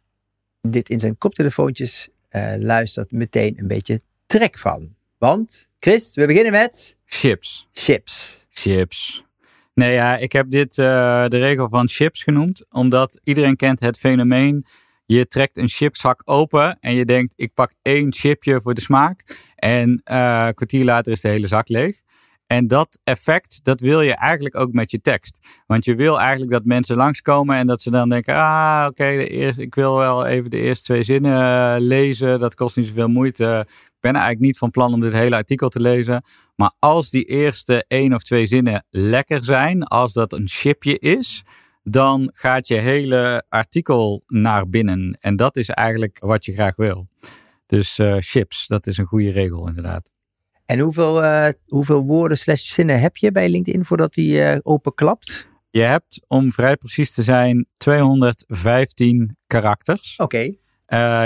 Speaker 2: dit in zijn koptelefoontjes eh, luistert meteen een beetje trek van. Want, Chris, we beginnen met
Speaker 1: Chips.
Speaker 2: chips.
Speaker 1: Chips. Nee, ja, ik heb dit eh, de regel van chips genoemd, omdat iedereen kent het fenomeen. Je trekt een chipszak open en je denkt, ik pak één chipje voor de smaak. En eh, een kwartier later is de hele zak leeg. En dat effect, dat wil je eigenlijk ook met je tekst. Want je wil eigenlijk dat mensen langskomen en dat ze dan denken, ah, oké, ik wil wel even de eerste twee zinnen eh, lezen. Dat kost niet zoveel moeite. Ik ben eigenlijk niet van plan om dit hele artikel te lezen. Maar als die eerste één of twee zinnen lekker zijn, als dat een chipje is, dan gaat je hele artikel naar binnen. En dat is eigenlijk wat je graag wil. Dus eh, chips, dat is een goede regel inderdaad.
Speaker 2: En hoeveel, eh, hoeveel woorden slash zinnen heb je bij LinkedIn voordat die eh openklapt?
Speaker 1: Je hebt, om vrij precies te zijn, 215 karakters.
Speaker 2: Oké.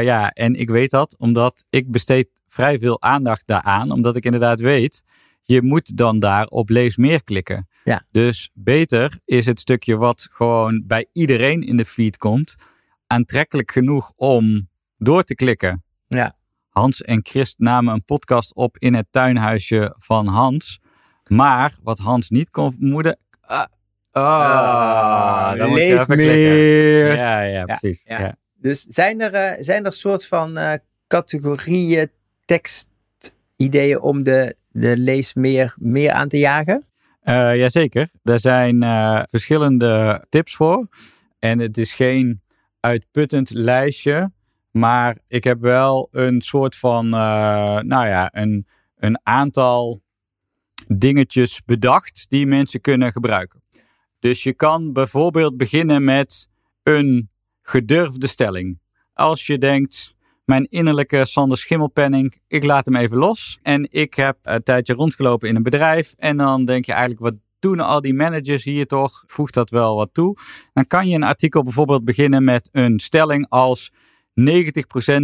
Speaker 1: Ja, en ik weet dat omdat ik besteed vrij veel aandacht daaraan. Omdat ik inderdaad weet, je moet dan daar op lees meer klikken.
Speaker 2: Ja.
Speaker 1: Dus beter is het stukje wat gewoon bij iedereen in de feed komt, aantrekkelijk genoeg om door te klikken.
Speaker 2: Ja.
Speaker 1: Hans en Christ namen een podcast op in het tuinhuisje van Hans. Maar wat Hans niet kon vermoeden. Ah, ah, je
Speaker 2: lees meer.
Speaker 1: Ja, ja, precies.
Speaker 2: ja.
Speaker 1: ja.
Speaker 2: Dus zijn er, eh, zijn er soort van eh, categorieën, tekstideeën om de, de lees meer, meer aan te jagen?
Speaker 1: Eh jazeker, daar zijn eh, verschillende tips voor. En het is geen uitputtend lijstje. Maar ik heb wel een soort van, eh, nou ja, een, een aantal dingetjes bedacht die mensen kunnen gebruiken. Dus je kan bijvoorbeeld beginnen met een gedurfde stelling. Als je denkt, mijn innerlijke Sander Schimmelpenning, ik laat hem even los. En ik heb een tijdje rondgelopen in een bedrijf. En dan denk je eigenlijk, wat doen al die managers hier toch? Voegt dat wel wat toe? Dan kan je een artikel bijvoorbeeld beginnen met een stelling als 90%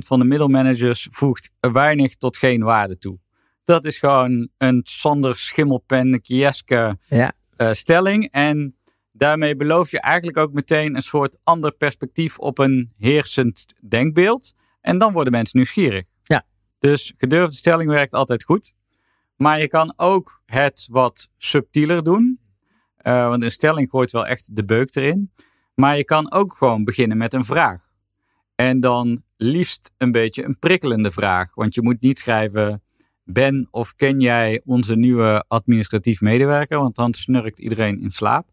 Speaker 1: van de middelmanagers voegt weinig tot geen waarde toe. Dat is gewoon een Sander Schimmelpenning-eske
Speaker 2: Ja.
Speaker 1: eh, stelling. En daarmee beloof je eigenlijk ook meteen een soort ander perspectief op een heersend denkbeeld. En dan worden mensen nieuwsgierig.
Speaker 2: Ja.
Speaker 1: Dus gedurfde stelling werkt altijd goed. Maar je kan ook het wat subtieler doen. Uh, want een stelling gooit wel echt de beuk erin. Maar je kan ook gewoon beginnen met een vraag. En dan liefst een beetje een prikkelende vraag. Want je moet niet schrijven: Ben of ken jij onze nieuwe administratief medewerker? Want dan snurkt iedereen in slaap.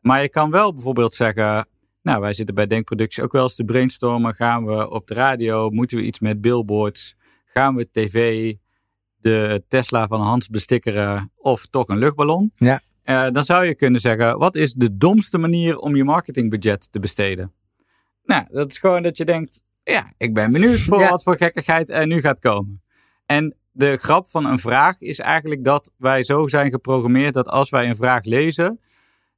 Speaker 1: Maar je kan wel bijvoorbeeld zeggen: Nou, wij zitten bij Denkproductie ook wel eens te brainstormen. Gaan we op de radio? Moeten we iets met billboards? Gaan we tv? De Tesla van Hans bestikkeren of toch een luchtballon?
Speaker 2: Ja.
Speaker 1: Uh, dan zou je kunnen zeggen: Wat is de domste manier om je marketingbudget te besteden? Nou, dat is gewoon dat je denkt, ja, ik ben benieuwd voor wat voor gekkigheid er nu gaat komen. En de grap van een vraag is eigenlijk dat wij zo zijn geprogrammeerd dat als wij een vraag lezen,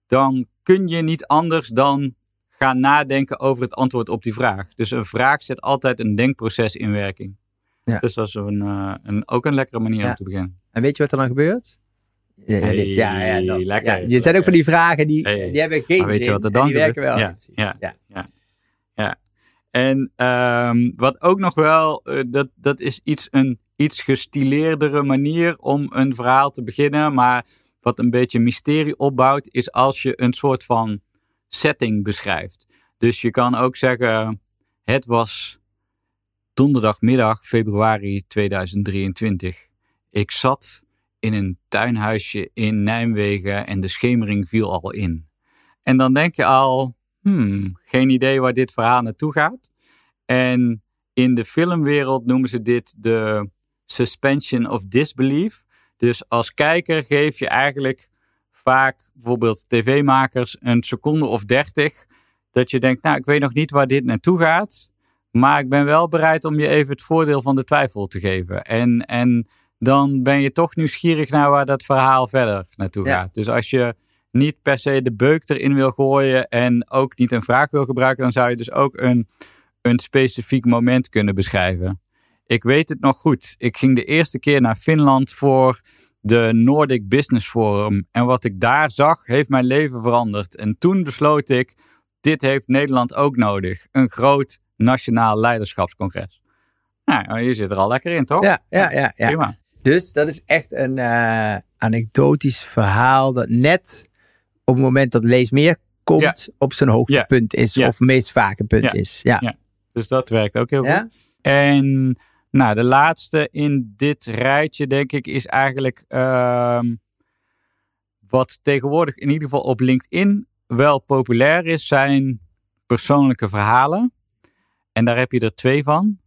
Speaker 1: dan kun je niet anders dan gaan nadenken over het antwoord op die vraag. Dus een vraag zet altijd een denkproces in werking. Ja. Dus dat is een, een, ook een lekkere manier om te beginnen.
Speaker 2: En weet je wat er dan gebeurt? Ja, hey, ja, ja, dat, lekker, ja, je zijn ook van die vragen die, die hebben geen weet zin je wat er dan die werken wel.
Speaker 1: Ja, ja, ja. Ja. En um, wat ook nog wel, uh, dat, dat is iets, een iets gestileerdere manier om een verhaal te beginnen. Maar wat een beetje mysterie opbouwt, is als je een soort van setting beschrijft. Dus je kan ook zeggen, het was donderdagmiddag februari 2023. Ik zat in een tuinhuisje in Nijmegen en de schemering viel al in. En dan denk je al, hmm, geen idee waar dit verhaal naartoe gaat. En in de filmwereld noemen ze dit de suspension of disbelief. Dus als kijker geef je eigenlijk vaak bijvoorbeeld tv-makers een seconde of dertig dat je denkt, nou ik weet nog niet waar dit naartoe gaat, maar ik ben wel bereid om je even het voordeel van de twijfel te geven. En, en dan ben je toch nieuwsgierig naar waar dat verhaal verder naartoe gaat. Dus als je niet per se de beuk erin wil gooien en ook niet een vraag wil gebruiken, dan zou je dus ook een, een specifiek moment kunnen beschrijven. Ik weet het nog goed. Ik ging de eerste keer naar Finland voor de Nordic Business Forum. En wat ik daar zag, heeft mijn leven veranderd. En toen besloot ik, dit heeft Nederland ook nodig. Een groot nationaal leiderschapscongres. Nou, je zit er al lekker in, toch?
Speaker 2: Ja, ja, ja. ja. Prima. Dus dat is echt een uh, anekdotisch verhaal dat net op het moment dat lees meer komt op zijn hoogtepunt is. Of meest vaak punt is. Ja.
Speaker 1: Dus dat werkt ook heel goed. En nou, de laatste in dit rijtje, denk ik, is eigenlijk uh, wat tegenwoordig in ieder geval op LinkedIn wel populair is, zijn persoonlijke verhalen. En daar heb je er twee van.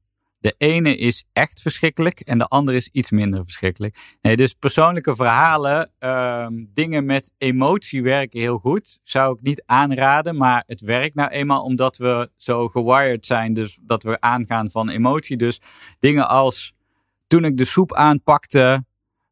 Speaker 1: De ene is echt verschrikkelijk en de andere is iets minder verschrikkelijk. Nee, dus persoonlijke verhalen, uh, dingen met emotie werken heel goed. Zou ik niet aanraden, maar het werkt nou eenmaal omdat we zo gewired zijn. Dus dat we aangaan van emotie. Dus dingen als toen ik de soep aanpakte,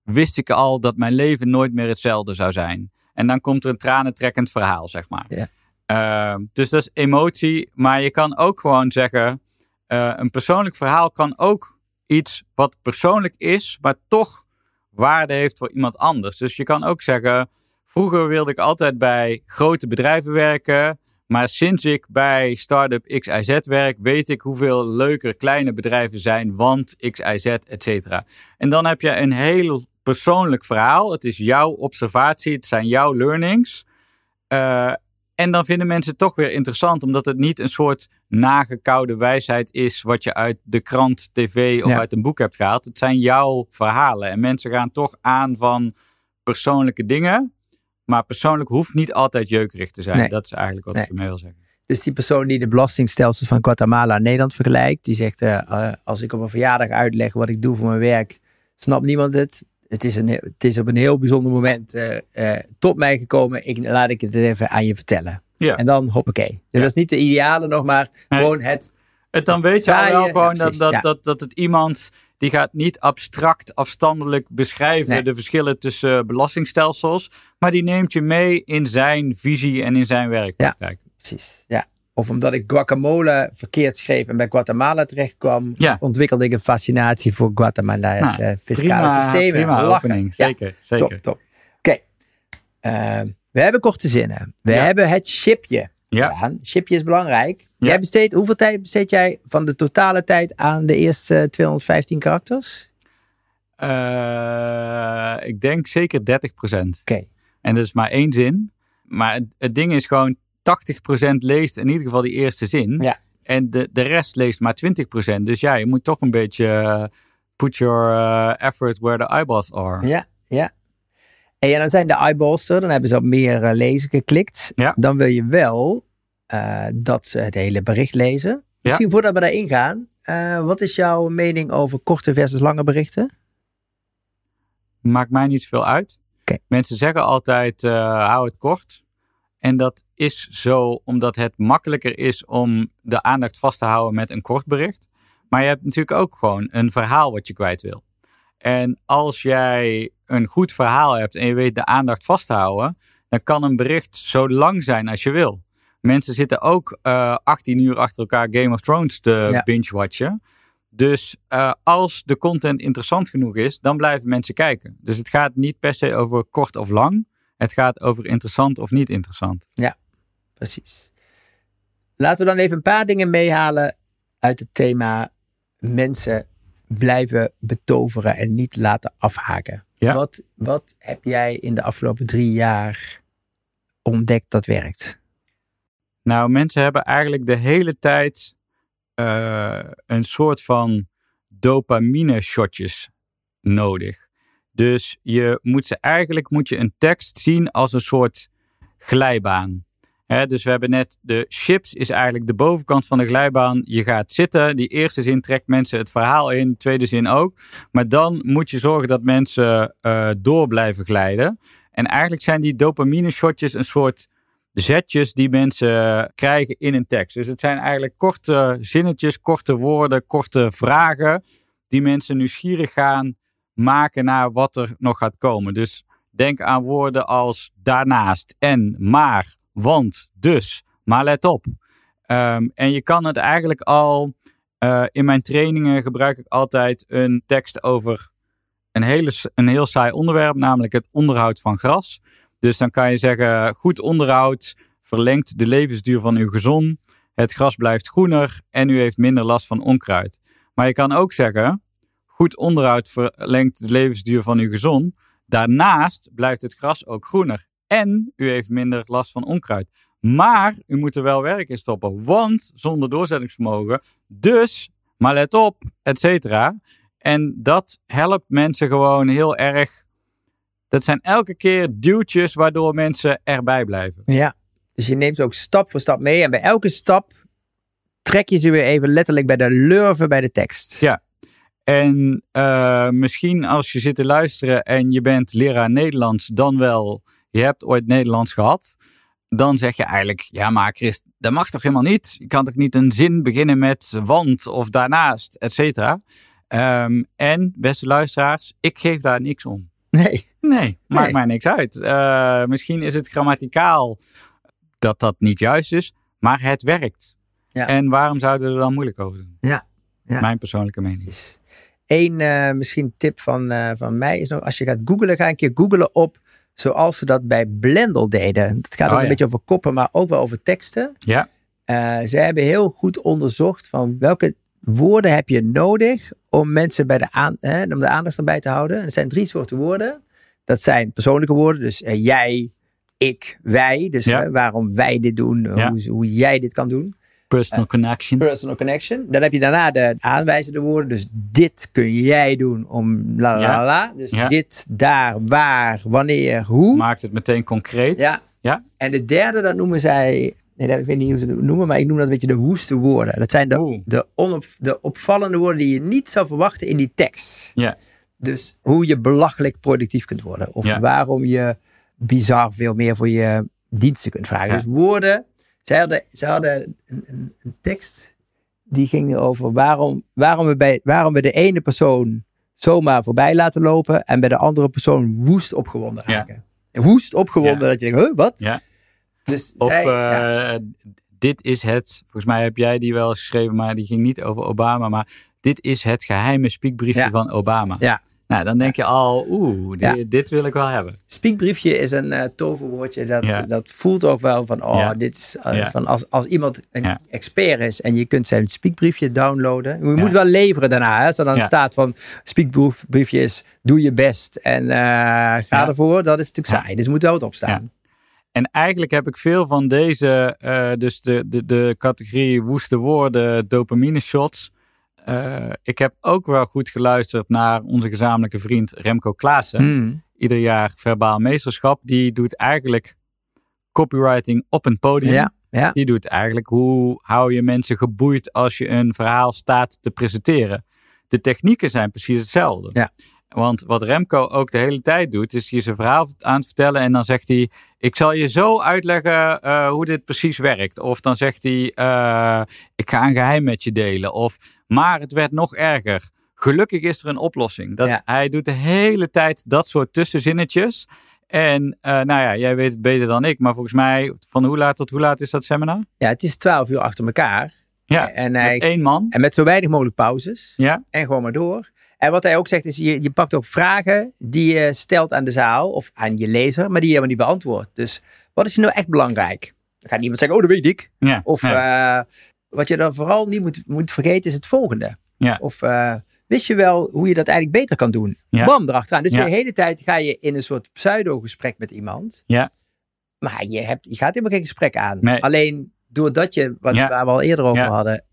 Speaker 1: wist ik al dat mijn leven nooit meer hetzelfde zou zijn. En dan komt er een tranentrekkend verhaal, zeg maar. Ja. Uh, dus dat is emotie. Maar je kan ook gewoon zeggen uh, een persoonlijk verhaal kan ook iets wat persoonlijk is, maar toch waarde heeft voor iemand anders. Dus je kan ook zeggen: vroeger wilde ik altijd bij grote bedrijven werken. Maar sinds ik bij Startup XIZ werk, weet ik hoeveel leuker kleine bedrijven zijn, want XIZ, et cetera. En dan heb je een heel persoonlijk verhaal. Het is jouw observatie, het zijn jouw learnings. Uh, en dan vinden mensen het toch weer interessant, omdat het niet een soort nagekoude wijsheid is wat je uit de krant, tv of uit een boek hebt gehaald. Het zijn jouw verhalen. En mensen gaan toch aan van persoonlijke dingen. Maar persoonlijk hoeft niet altijd jeukerig te zijn. Dat is eigenlijk wat ik ermee wil zeggen.
Speaker 2: Dus die persoon die de belastingstelsels van Guatemala en Nederland vergelijkt, die zegt: uh, als ik op een verjaardag uitleg wat ik doe voor mijn werk, snapt niemand het het is, een, het is op een heel bijzonder moment uh, uh, tot mij gekomen. Ik, laat ik het even aan je vertellen. Ja. En dan hoppakee. Dus ja. Dat is niet de ideale nog, maar gewoon het...
Speaker 1: het dan weet je al wel gewoon dat, dat, dat, dat het iemand... die gaat niet abstract afstandelijk beschrijven... de verschillen tussen belastingstelsels... maar die neemt je mee in zijn visie en in zijn werkpraktijk.
Speaker 2: Ja, precies. Ja. Of omdat ik guacamole verkeerd schreef en bij Guatemala terecht kwam, ontwikkelde ik een fascinatie voor Guatemala's nou, fiscale systemen.
Speaker 1: Prima opening, zeker. zeker.
Speaker 2: Top, top. Oké, ehm, we hebben korte zinnen. We hebben het chipje.
Speaker 1: Ja.
Speaker 2: gedaan. Chipje is belangrijk.
Speaker 1: Ja.
Speaker 2: Jij besteedt, hoeveel tijd besteed jij van de totale tijd aan de eerste 215 karakters?
Speaker 1: Eh, ik denk zeker 30%.
Speaker 2: Oké.
Speaker 1: En dat is maar één zin. Maar het, het ding is gewoon 80% leest in ieder geval die eerste zin.
Speaker 2: Ja.
Speaker 1: En de, de rest leest maar 20%. Dus ja, je moet toch een beetje eh, put your eh, effort where the eyeballs are.
Speaker 2: Ja, ja. En ja, dan zijn de eyeballs er. Dan hebben ze op meer uh, lezen geklikt.
Speaker 1: Ja.
Speaker 2: Dan wil je wel uh, dat ze het hele bericht lezen. Misschien voordat we daarin gaan. Uh, wat is jouw mening over korte versus lange berichten?
Speaker 1: Maakt mij niet zoveel uit.
Speaker 2: Okay.
Speaker 1: Mensen zeggen altijd, hou het kort. En dat is zo omdat het makkelijker is om de aandacht vast te houden met een kort bericht. Maar je hebt natuurlijk ook gewoon een verhaal wat je kwijt wil. En als jij een goed verhaal hebt en je weet de aandacht vast te houden, dan kan een bericht zo lang zijn als je wil. Mensen zitten ook uh, 18 uur achter elkaar Game of Thrones te ja. binge-watchen. Dus uh, als de content interessant genoeg is, dan blijven mensen kijken. Dus het gaat niet per se over kort of lang. Het gaat over interessant of niet interessant.
Speaker 2: Ja, precies. Laten we dan even een paar dingen meehalen uit het thema mensen blijven betoveren en niet laten afhaken.
Speaker 1: Ja.
Speaker 2: Wat, wat heb jij in de afgelopen drie jaar ontdekt dat werkt?
Speaker 1: Nou, mensen hebben eigenlijk de hele tijd uh, een soort van dopamine shotjes nodig. Dus je moet ze eigenlijk moet je een tekst zien als een soort glijbaan. Dus we hebben net de chips is eigenlijk de bovenkant van de glijbaan. Je gaat zitten. Die eerste zin trekt mensen het verhaal in. De tweede zin ook. Maar dan moet je zorgen dat mensen uh, door blijven glijden. En eigenlijk zijn die dopamine shotjes een soort zetjes die mensen krijgen in een tekst. Dus het zijn eigenlijk korte zinnetjes, korte woorden, korte vragen. Die mensen nieuwsgierig gaan maken naar wat er nog gaat komen. Dus denk aan woorden als daarnaast en maar want, dus, maar let op. Um, en je kan het eigenlijk al, uh, in mijn trainingen gebruik ik altijd een tekst over een, hele, een heel saai onderwerp, namelijk het onderhoud van gras. Dus dan kan je zeggen, goed onderhoud verlengt de levensduur van uw gezon. Het gras blijft groener en u heeft minder last van onkruid. Maar je kan ook zeggen, goed onderhoud verlengt de levensduur van uw gezon. Daarnaast blijft het gras ook groener en u heeft minder last van onkruid. Maar u moet er wel werk in stoppen, want zonder doorzettingsvermogen. Dus, maar let op, et cetera. En dat helpt mensen gewoon heel erg. Dat zijn elke keer duwtjes waardoor mensen erbij blijven.
Speaker 2: Ja, dus je neemt ze ook stap voor stap mee. En bij elke stap trek je ze weer even letterlijk bij de lurven bij de tekst.
Speaker 1: Ja. En uh, misschien als je zit te luisteren en je bent leraar Nederlands, dan wel je hebt ooit Nederlands gehad, dan zeg je eigenlijk, ja maar Chris, dat mag toch helemaal niet? Je kan toch niet een zin beginnen met want of daarnaast, et cetera. Um, en, beste luisteraars, ik geef daar niks om.
Speaker 2: Nee.
Speaker 1: Nee, maakt nee. mij niks uit. Uh, misschien is het grammaticaal dat dat niet juist is, maar het werkt.
Speaker 2: Ja.
Speaker 1: En waarom zouden we er dan moeilijk over doen?
Speaker 2: Ja. ja.
Speaker 1: Mijn persoonlijke mening.
Speaker 2: Eén uh, misschien tip van, uh, van mij is nog, als je gaat googlen, ga een keer googlen op zoals ze dat bij Blendel deden. Het gaat ook
Speaker 1: Oh,
Speaker 2: een
Speaker 1: ja.
Speaker 2: beetje over koppen, maar ook wel over teksten.
Speaker 1: Ja,
Speaker 2: Uh, ze hebben heel goed onderzocht van welke woorden heb je nodig om mensen bij de, aan, hè, om de aandacht erbij te houden. En er zijn drie soorten woorden. Dat zijn persoonlijke woorden, dus uh, jij, ik, wij. Dus
Speaker 1: Ja.
Speaker 2: uh, waarom wij dit doen,
Speaker 1: Ja.
Speaker 2: hoe, hoe jij dit kan doen.
Speaker 1: Personal connection.
Speaker 2: Personal connection. Dan heb je daarna de aanwijzende woorden. Dus dit kun jij doen om la la
Speaker 1: Ja.
Speaker 2: la. Dus
Speaker 1: Ja.
Speaker 2: dit, daar, waar, wanneer, hoe.
Speaker 1: Maakt het meteen concreet.
Speaker 2: Ja.
Speaker 1: Ja.
Speaker 2: En de derde, dat noemen zij. Nee, dat- ik weet niet hoe ze het noemen, maar ik noem dat een beetje de woeste woorden. Dat zijn de,
Speaker 1: Oeh.
Speaker 2: de, onop, de opvallende woorden die je niet zou verwachten in die tekst.
Speaker 1: Ja.
Speaker 2: Dus hoe je belachelijk productief kunt worden. Of waarom je bizar veel meer voor je diensten kunt vragen. Dus woorden. Zij hadden, zij hadden een, een, een tekst die ging over waarom, waarom, we bij, waarom we de ene persoon zomaar voorbij laten lopen. En bij de andere persoon woest opgewonden raken. En woest opgewonden
Speaker 1: Ja.
Speaker 2: dat je denkt, huh, wat?
Speaker 1: Ja.
Speaker 2: Dus
Speaker 1: Of
Speaker 2: zij,
Speaker 1: eh, dit is het, volgens mij heb jij die wel eens geschreven, maar die ging niet over Obama, maar dit is het geheime spiekbriefje van Obama.
Speaker 2: Ja.
Speaker 1: Nou, dan denk je al, oeh,
Speaker 2: Ja.
Speaker 1: dit wil ik wel hebben.
Speaker 2: speakbriefje is een uh, toverwoordje. Dat,
Speaker 1: Ja.
Speaker 2: dat voelt ook wel van, oh,
Speaker 1: Ja.
Speaker 2: dit is uh,
Speaker 1: Ja.
Speaker 2: van als, als iemand een expert is en je kunt zijn speakbriefje downloaden. Je moet wel leveren daarna. Hè? Als er dan staat van speakbriefje is, doe je best en eh, ga ervoor. Dat is natuurlijk saai. Dus moet wel wat op staan.
Speaker 1: En eigenlijk heb ik veel van deze, eh, dus de, de, de categorie woeste woorden, dopamine shots. Eh, ik heb ook wel goed geluisterd naar onze gezamenlijke vriend Remco Klaassen.
Speaker 2: Hmm.
Speaker 1: Ieder jaar verbaal meesterschap. Die doet eigenlijk copywriting op een podium.
Speaker 2: Ja, ja.
Speaker 1: Die doet eigenlijk hoe hou je mensen geboeid als je een verhaal staat te presenteren. De technieken zijn precies hetzelfde.
Speaker 2: Ja.
Speaker 1: Want wat Remco ook de hele tijd doet, is hij zijn verhaal aan het vertellen en dan zegt hij: Ik zal je zo uitleggen eh, hoe dit precies werkt. Of dan zegt hij: eh, Ik ga een geheim met je delen. Of maar het werd nog erger. Gelukkig is er een oplossing. Dat,
Speaker 2: Ja.
Speaker 1: Hij doet de hele tijd dat soort tussenzinnetjes. En eh, nou ja, jij weet het beter dan ik, maar volgens mij van hoe laat tot hoe laat is dat seminar?
Speaker 2: ja, het is twaalf uur achter elkaar.
Speaker 1: Ja,
Speaker 2: En, hij,
Speaker 1: met één man.
Speaker 2: en met zo weinig mogelijk pauzes.
Speaker 1: Ja,
Speaker 2: En gewoon maar door. En wat hij ook zegt is, je, je pakt ook vragen die je stelt aan de zaal of aan je lezer, maar die je helemaal niet beantwoordt. Dus wat is nou echt belangrijk? Dan gaat niemand zeggen, oh dat weet ik.
Speaker 1: ja,
Speaker 2: Of
Speaker 1: ja.
Speaker 2: eh, wat je dan vooral niet moet, moet vergeten is het volgende.
Speaker 1: Ja.
Speaker 2: Of eh, wist je wel hoe je dat eigenlijk beter kan doen? Bam, erachteraan. Dus de hele tijd ga je in een soort pseudo-gesprek met iemand.
Speaker 1: Ja.
Speaker 2: Maar je, hebt, je gaat helemaal geen gesprek aan.
Speaker 1: Nee.
Speaker 2: Alleen doordat je, wat waar we al eerder over hadden,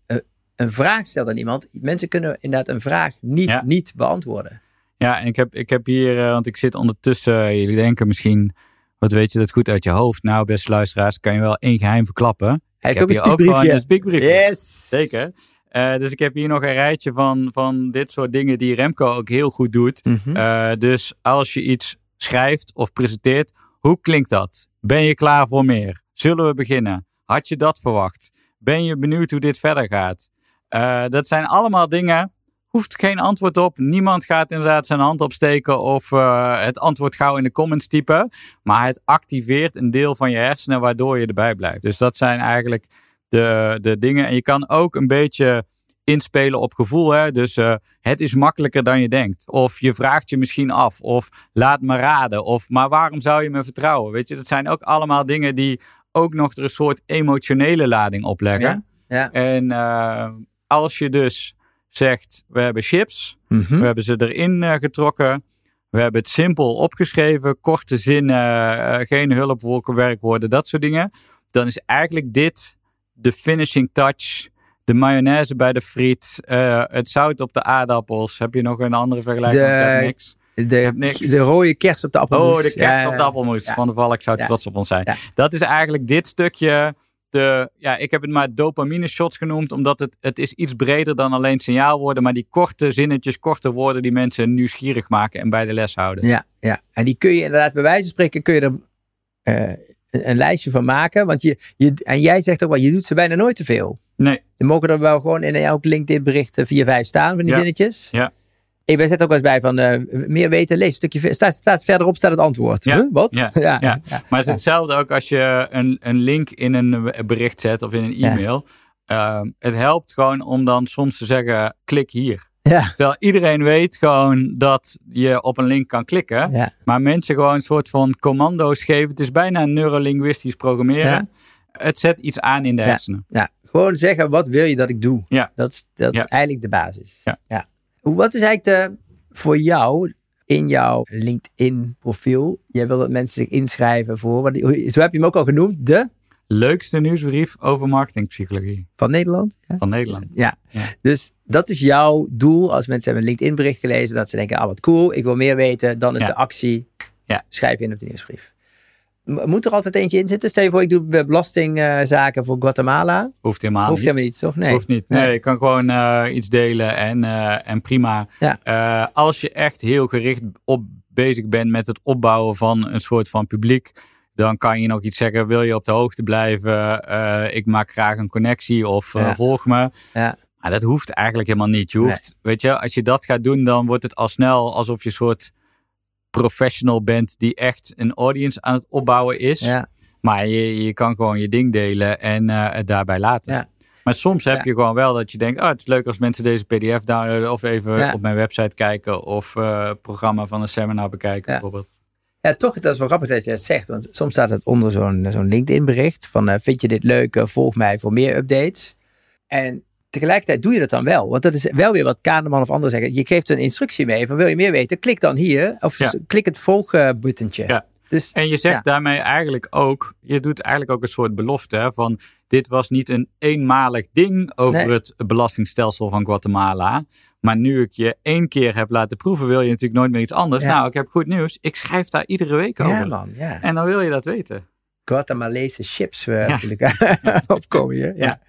Speaker 2: een vraag stelt aan iemand. Mensen kunnen inderdaad een vraag niet,
Speaker 1: Ja.
Speaker 2: niet beantwoorden.
Speaker 1: ja, en ik heb, ik heb hier, eh, want ik zit ondertussen, eh, jullie denken misschien, wat weet je dat goed uit je hoofd? Nou, beste luisteraars, kan je wel één geheim verklappen.
Speaker 2: Hij
Speaker 1: ik
Speaker 2: heeft
Speaker 1: heb
Speaker 2: ook een
Speaker 1: hier ook gewoon
Speaker 2: speakbriefje. Yes!
Speaker 1: Zeker. Eh, dus ik heb hier nog een rijtje van, van dit soort dingen die Remco ook heel goed doet.
Speaker 2: Mhm.
Speaker 1: Dus als je iets schrijft of presenteert, hoe klinkt dat? Ben je klaar voor meer? Zullen we beginnen? Had je dat verwacht? Ben je benieuwd hoe dit verder gaat? Eh, dat zijn allemaal dingen. Hoeft geen antwoord op. Niemand gaat inderdaad zijn hand opsteken of eh, het antwoord gauw in de comments typen. Maar het activeert een deel van je hersenen waardoor je erbij blijft. Dus dat zijn eigenlijk de, de dingen. En je kan ook een beetje inspelen op gevoel. Hè? Dus eh, het is makkelijker dan je denkt. Of je vraagt je misschien af. Of laat me raden. Of maar waarom zou je me vertrouwen? Weet je, dat zijn ook allemaal dingen die ook nog er een soort emotionele lading opleggen.
Speaker 2: Ja, ja.
Speaker 1: En als je dus zegt, we hebben chips.
Speaker 2: Mhm.
Speaker 1: We hebben ze erin eh, getrokken. We hebben het simpel opgeschreven. Korte zinnen, eh, geen hulpwolken, werkwoorden, dat soort dingen. Dan is eigenlijk dit de finishing touch. De mayonaise bij de friet. eh, het zout op de aardappels. Heb je nog een andere vergelijking?
Speaker 2: De-
Speaker 1: niks.
Speaker 2: De,
Speaker 1: niks.
Speaker 2: de rode kerst op de appelmoes.
Speaker 1: Oh, de kerst
Speaker 2: Ja,
Speaker 1: op de appelmoes.
Speaker 2: ja.
Speaker 1: Van de Valk zou
Speaker 2: Ja.
Speaker 1: trots op ons zijn. Dat is eigenlijk dit stukje. De, ja, ik heb het maar dopamine shots genoemd. Omdat het, het is iets breder dan alleen signaalwoorden. Maar die korte zinnetjes, korte woorden die mensen nieuwsgierig maken en bij de les houden.
Speaker 2: Ja, ja, en die kun je inderdaad bij wijze van spreken kun je er eh, een, een lijstje van maken. Want je, je, en jij zegt ook wel, je doet ze bijna nooit te veel.
Speaker 1: Nee,
Speaker 2: Er mogen er wel gewoon in elk LinkedIn bericht eh, vier, vijf staan van die
Speaker 1: Ja.
Speaker 2: zinnetjes.
Speaker 1: Ja.
Speaker 2: Ik ben zet ook wel eens bij van eh, meer weten, lees een stukje. Staat, staat verderop staat het antwoord.
Speaker 1: Ja.
Speaker 2: Huh? Wat?
Speaker 1: Ja.
Speaker 2: ja,
Speaker 1: maar het is hetzelfde ook als je een, een link in een bericht zet of in een e-mail. Ehm, het helpt gewoon om dan soms te zeggen, klik hier.
Speaker 2: Ja.
Speaker 1: Terwijl iedereen weet gewoon dat je op een link kan klikken.
Speaker 2: Ja.
Speaker 1: Maar mensen gewoon een soort van commando's geven. Het is bijna neurolinguistisch programmeren. Het zet iets aan in de hersenen.
Speaker 2: Ja, gewoon zeggen, wat wil je dat ik doe?
Speaker 1: Ja.
Speaker 2: Dat, dat is eigenlijk de basis.
Speaker 1: Ja.
Speaker 2: Wat is eigenlijk de, voor jou in jouw LinkedIn profiel? Jij wil dat mensen zich inschrijven voor, wat, zo heb je hem ook al genoemd, de
Speaker 1: Leukste nieuwsbrief over marketingpsychologie
Speaker 2: van Nederland. Ja.
Speaker 1: van Nederland.
Speaker 2: Ja.
Speaker 1: Ja.
Speaker 2: dus dat is jouw doel als mensen hebben een LinkedIn bericht gelezen, dat ze denken, ah wat cool, ik wil meer weten. Dan is
Speaker 1: Ja.
Speaker 2: de actie,
Speaker 1: Ja.
Speaker 2: schrijf in op de nieuwsbrief. Moet er altijd eentje in zitten? Stel je voor, ik doe belastingzaken voor Guatemala.
Speaker 1: Hoeft helemaal
Speaker 2: Hoeft
Speaker 1: niet.
Speaker 2: helemaal niet, toch? Nee.
Speaker 1: Hoeft niet. Nee, je kan gewoon eh, iets delen en, eh, en prima.
Speaker 2: Ja.
Speaker 1: Eh, als je echt heel gericht op bezig bent met het opbouwen van een soort van publiek, dan kan je nog iets zeggen. Wil je op de hoogte blijven? Ik maak graag een connectie of
Speaker 2: Ja.
Speaker 1: volg me.
Speaker 2: Ja.
Speaker 1: Maar dat hoeft eigenlijk helemaal niet. Je hoeft, weet je, als je dat gaat doen, dan wordt het al snel alsof je een soort professional bent die echt een audience aan het opbouwen is.
Speaker 2: Ja.
Speaker 1: Maar je, je kan gewoon je ding delen en eh, het daarbij laten.
Speaker 2: Ja.
Speaker 1: Maar soms heb
Speaker 2: Ja.
Speaker 1: je gewoon wel dat je denkt, oh, het is leuk als mensen deze pdf downloaden of even
Speaker 2: Ja.
Speaker 1: op mijn website kijken of eh programma van een seminar bekijken
Speaker 2: Ja.
Speaker 1: bijvoorbeeld.
Speaker 2: Ja, toch, dat is wel grappig dat je het zegt. Want soms staat het onder zo'n zo'n LinkedIn-bericht. Van, eh, vind je dit leuk? Volg mij voor meer updates. En tegelijkertijd doe je dat dan wel. Want dat is wel weer wat Kahneman of anderen zeggen. Je geeft een instructie mee van, wil je meer weten? Klik dan hier. Of
Speaker 1: Ja.
Speaker 2: klik het volgbuttentje.
Speaker 1: Ja.
Speaker 2: Dus,
Speaker 1: En je zegt
Speaker 2: Ja.
Speaker 1: daarmee eigenlijk ook, je doet eigenlijk ook een soort belofte hè, van dit was niet een eenmalig ding over
Speaker 2: Nee.
Speaker 1: het belastingstelsel van Guatemala. Maar nu ik je één keer heb laten proeven, wil je natuurlijk nooit meer iets anders.
Speaker 2: Ja.
Speaker 1: Nou, ik heb goed nieuws. Ik schrijf daar iedere week over.
Speaker 2: ja man, ja.
Speaker 1: En dan wil je dat weten.
Speaker 2: Guatemalese chips eh,
Speaker 1: Ja.
Speaker 2: natuurlijk opkomen hier. Ja.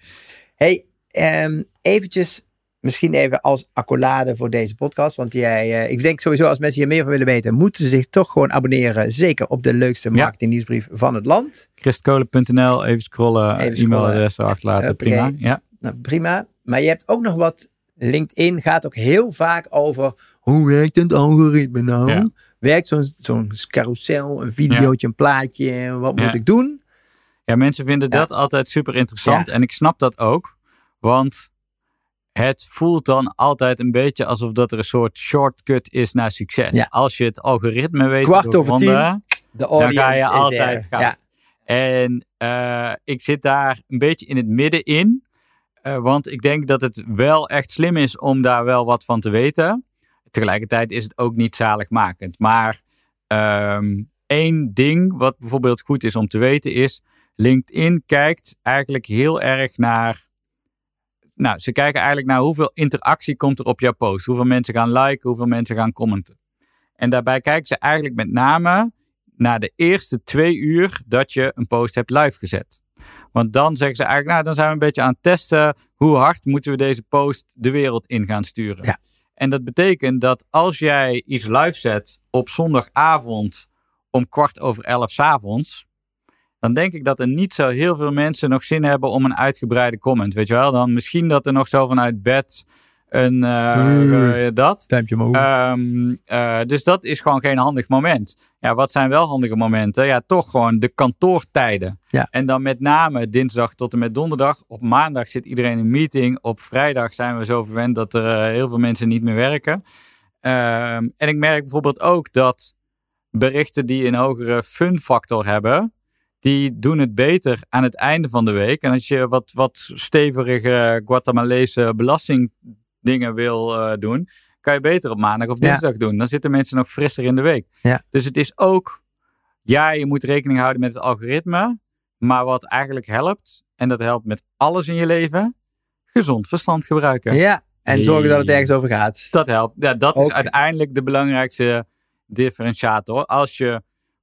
Speaker 2: Hey, ehm, eventjes, misschien even als accolade voor deze podcast. Want jij, eh, ik denk sowieso als mensen hier meer van willen weten, moeten ze zich toch gewoon abonneren. Zeker op de leukste
Speaker 1: Ja.
Speaker 2: marketingnieuwsbrief van het land.
Speaker 1: Christkolen.nl, even scrollen,
Speaker 2: Even scrollen.
Speaker 1: e-mailadres achterlaten, prima. Ja.
Speaker 2: Nou, prima. Maar je hebt ook nog wat. LinkedIn gaat ook heel vaak over hoe werkt het algoritme nou?
Speaker 1: Ja.
Speaker 2: Werkt zo'n zo'n carousel, een videootje, een plaatje, wat moet ik doen?
Speaker 1: Ja, mensen vinden dat altijd super interessant. En ik snap dat ook. Want het voelt dan altijd een beetje alsof dat er een soort shortcut is naar succes.
Speaker 2: Ja.
Speaker 1: Als je het algoritme weet
Speaker 2: Kwart over tien, De
Speaker 1: dan ga je
Speaker 2: is
Speaker 1: altijd gaan.
Speaker 2: Ja.
Speaker 1: En eh, ik zit daar een beetje in het midden in. Eh, want ik denk dat het wel echt slim is om daar wel wat van te weten. Tegelijkertijd is het ook niet zaligmakend. Maar ehm, één ding wat bijvoorbeeld goed is om te weten is... LinkedIn kijkt eigenlijk heel erg naar... Nou, ze kijken eigenlijk naar hoeveel interactie komt er op jouw post. Hoeveel mensen gaan liken, hoeveel mensen gaan commenten. En daarbij kijken ze eigenlijk met name naar de eerste twee uur dat je een post hebt live gezet. Want dan zeggen ze eigenlijk, nou dan zijn we een beetje aan het testen hoe hard moeten we deze post de wereld in gaan sturen.
Speaker 2: Ja.
Speaker 1: En dat betekent dat als jij iets live zet op zondagavond om kwart over elf 's avonds, dan denk ik dat er niet zo heel veel mensen nog zin hebben om een uitgebreide comment. Weet je wel? Dan misschien dat er nog zo vanuit bed een
Speaker 2: Hmm.
Speaker 1: eh, dat. Eh, dus dat is gewoon geen handig moment. Ja, wat zijn wel handige momenten? Ja, toch gewoon de kantoortijden.
Speaker 2: Ja.
Speaker 1: En dan met name dinsdag tot en met donderdag. Op maandag zit iedereen in een meeting. Op vrijdag zijn we zo verwend dat er eh, heel veel mensen niet meer werken. Ehm, en ik merk bijvoorbeeld ook dat berichten die een hogere fun factor hebben, die doen het beter aan het einde van de week. En als je wat, wat stevige Guatemalese belastingdingen wil eh, doen, kan je beter op maandag of
Speaker 2: Ja.
Speaker 1: dinsdag doen. Dan zitten mensen nog frisser in de week.
Speaker 2: Ja.
Speaker 1: Dus het is ook, ja, je moet rekening houden met het algoritme. Maar wat eigenlijk helpt, en dat helpt met alles in je leven, gezond verstand gebruiken.
Speaker 2: ja, en zorgen dat het ergens over gaat.
Speaker 1: Dat helpt. Ja, dat is uiteindelijk de belangrijkste differentiator. Als je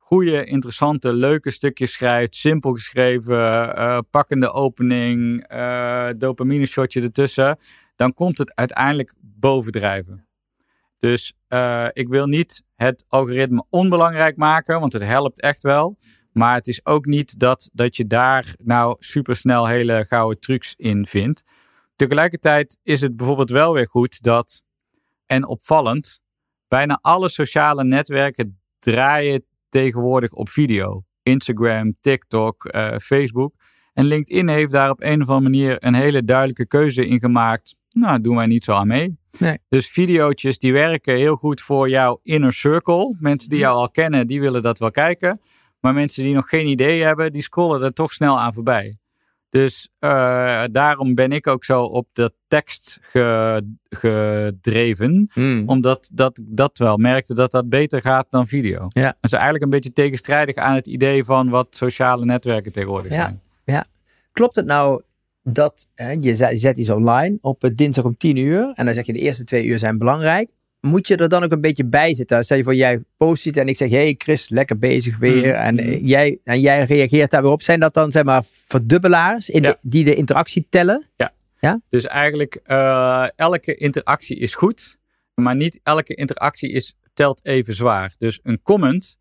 Speaker 1: goede, interessante, leuke stukjes schrijft, simpel geschreven, eh, pakkende opening, eh dopamine shotje ertussen, dan komt het uiteindelijk bovendrijven. Dus eh, ik wil niet het algoritme onbelangrijk maken, want het helpt echt wel. Maar het is ook niet dat, dat je daar nou supersnel hele gouden trucs in vindt. Tegelijkertijd is het bijvoorbeeld wel weer goed dat, en opvallend, bijna alle sociale netwerken draaien tegenwoordig op video. Instagram, TikTok, eh, Facebook. En LinkedIn heeft daar op een of andere manier een hele duidelijke keuze in gemaakt. Nou, doen wij niet zo aan mee.
Speaker 2: Nee.
Speaker 1: Dus videootjes die werken heel goed voor jouw inner circle. Mensen die jou al kennen, die willen dat wel kijken. Maar mensen die nog geen idee hebben, die scrollen er toch snel aan voorbij. Dus eh, daarom ben ik ook zo op de tekst ge- gedreven.
Speaker 2: Hmm.
Speaker 1: Omdat dat, dat wel merkte dat dat beter gaat dan video.
Speaker 2: Ja.
Speaker 1: Dat is eigenlijk een beetje tegenstrijdig aan het idee van wat sociale netwerken tegenwoordig
Speaker 2: Ja.
Speaker 1: zijn.
Speaker 2: Klopt het nou dat hè, je zet, je zet iets online op eh, dinsdag om 10 uur en dan zeg je de eerste twee uur zijn belangrijk. Moet je er dan ook een beetje bij zitten? Stel je voor, jij post iets en ik zeg, hey Chris, lekker bezig weer.
Speaker 1: Mhm.
Speaker 2: En, eh, jij, en jij reageert daar weer op. Zijn dat dan zeg maar verdubbelaars in
Speaker 1: Ja.
Speaker 2: de, die de interactie tellen?
Speaker 1: Dus eigenlijk eh, elke interactie is goed, maar niet elke interactie is, telt even zwaar. Dus een comment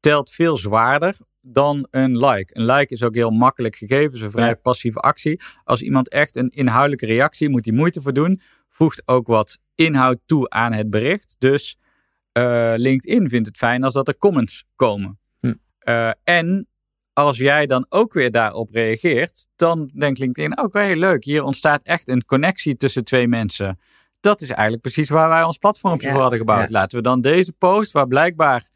Speaker 1: telt veel zwaarder dan een like. Een like is ook heel makkelijk gegeven, is een vrij
Speaker 2: Ja.
Speaker 1: passieve actie. Als iemand echt een inhoudelijke reactie moet die moeite voor doen, voegt ook wat inhoud toe aan het bericht. Dus eh, LinkedIn vindt het fijn als dat er comments komen.
Speaker 2: Hm.
Speaker 1: Eh, en als jij dan ook weer daarop reageert, dan denkt LinkedIn, oké, heel leuk, hier ontstaat echt een connectie tussen twee mensen. Dat is eigenlijk precies waar wij ons platformpje
Speaker 2: Ja,
Speaker 1: voor hadden gebouwd.
Speaker 2: ja.
Speaker 1: Laten we dan deze post, waar blijkbaar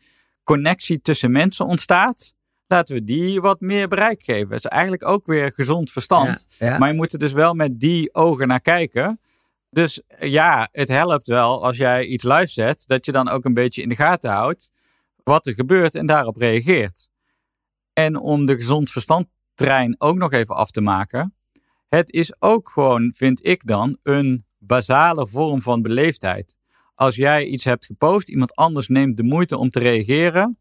Speaker 1: connectie tussen mensen ontstaat, laten we die wat meer bereik geven. Dat is eigenlijk ook weer gezond verstand.
Speaker 2: Ja.
Speaker 1: Maar je moet er dus wel met die ogen naar kijken. Dus ja, het helpt wel als jij iets live zet, dat je dan ook een beetje in de gaten houdt wat er gebeurt en daarop reageert. En om de gezond verstandtrein ook nog even af te maken. Het is ook gewoon, vind ik dan, een basale vorm van beleefdheid. Als jij iets hebt gepost, iemand anders neemt de moeite om te reageren.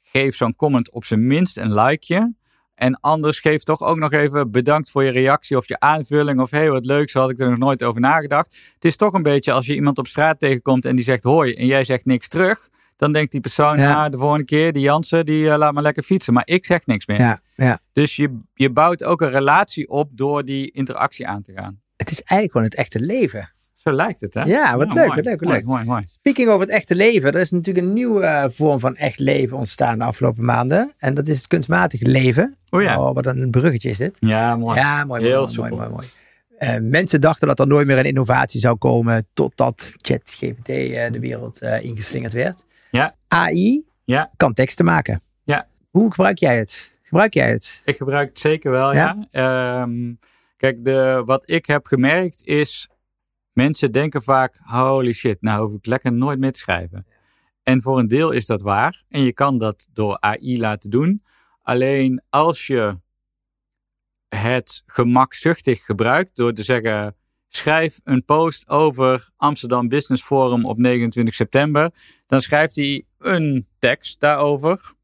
Speaker 1: Geef zo'n comment op zijn minst een likeje. En anders geef toch ook nog even bedankt voor je reactie of je aanvulling. Of hey, wat leuk, zo had ik er nog nooit over nagedacht. Het is toch een beetje als je iemand op straat tegenkomt en die zegt hoi en jij zegt niks terug. Dan denkt die persoon,
Speaker 2: Ja.
Speaker 1: ja. de volgende keer, die Jansen, die eh, laat maar lekker fietsen. Maar ik zeg niks meer.
Speaker 2: Ja, ja.
Speaker 1: Dus je, je bouwt ook een relatie op door die interactie aan te gaan.
Speaker 2: Het is eigenlijk gewoon het echte leven.
Speaker 1: Zo lijkt het, hè?
Speaker 2: Ja, wat leuk,
Speaker 1: mooi.
Speaker 2: wat leuk, wat leuk.
Speaker 1: Mooi, mooi.
Speaker 2: Speaking over het echte leven, er is natuurlijk een nieuwe eh, vorm van echt leven ontstaan de afgelopen maanden. En dat is het kunstmatige leven.
Speaker 1: Oh ja.
Speaker 2: Oh, wat een bruggetje is dit.
Speaker 1: Ja, mooi.
Speaker 2: Ja, mooi,
Speaker 1: Heel
Speaker 2: mooi, mooi, mooi, mooi. Eh, mensen dachten dat er nooit meer een innovatie zou komen totdat ChatGPT eh, de wereld ingeslingerd werd.
Speaker 1: Ja.
Speaker 2: AI
Speaker 1: Ja.
Speaker 2: kan teksten maken.
Speaker 1: Ja.
Speaker 2: Hoe gebruik jij het? Gebruik jij het?
Speaker 1: Ik gebruik het zeker wel, ja. Ehm, kijk, de, wat ik heb gemerkt is... Mensen denken vaak, holy shit, nou hoef ik lekker nooit meer te schrijven. En voor een deel is dat waar. En je kan dat door AI laten doen. Alleen als je het gemakzuchtig gebruikt door te zeggen... Schrijf een post over Amsterdam Business Forum op 29 september. Dan schrijft hij een tekst daarover.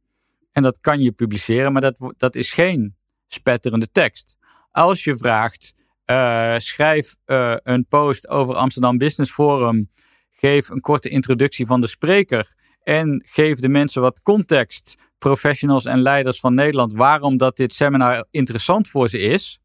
Speaker 1: En dat kan je publiceren, maar dat, dat is geen spetterende tekst. Als je vraagt, eh, schrijf eh, een post over Amsterdam Business Forum. Geef een korte introductie van de spreker. En geef de mensen wat context, professionals en leiders van Nederland, waarom dat dit seminar interessant voor ze is.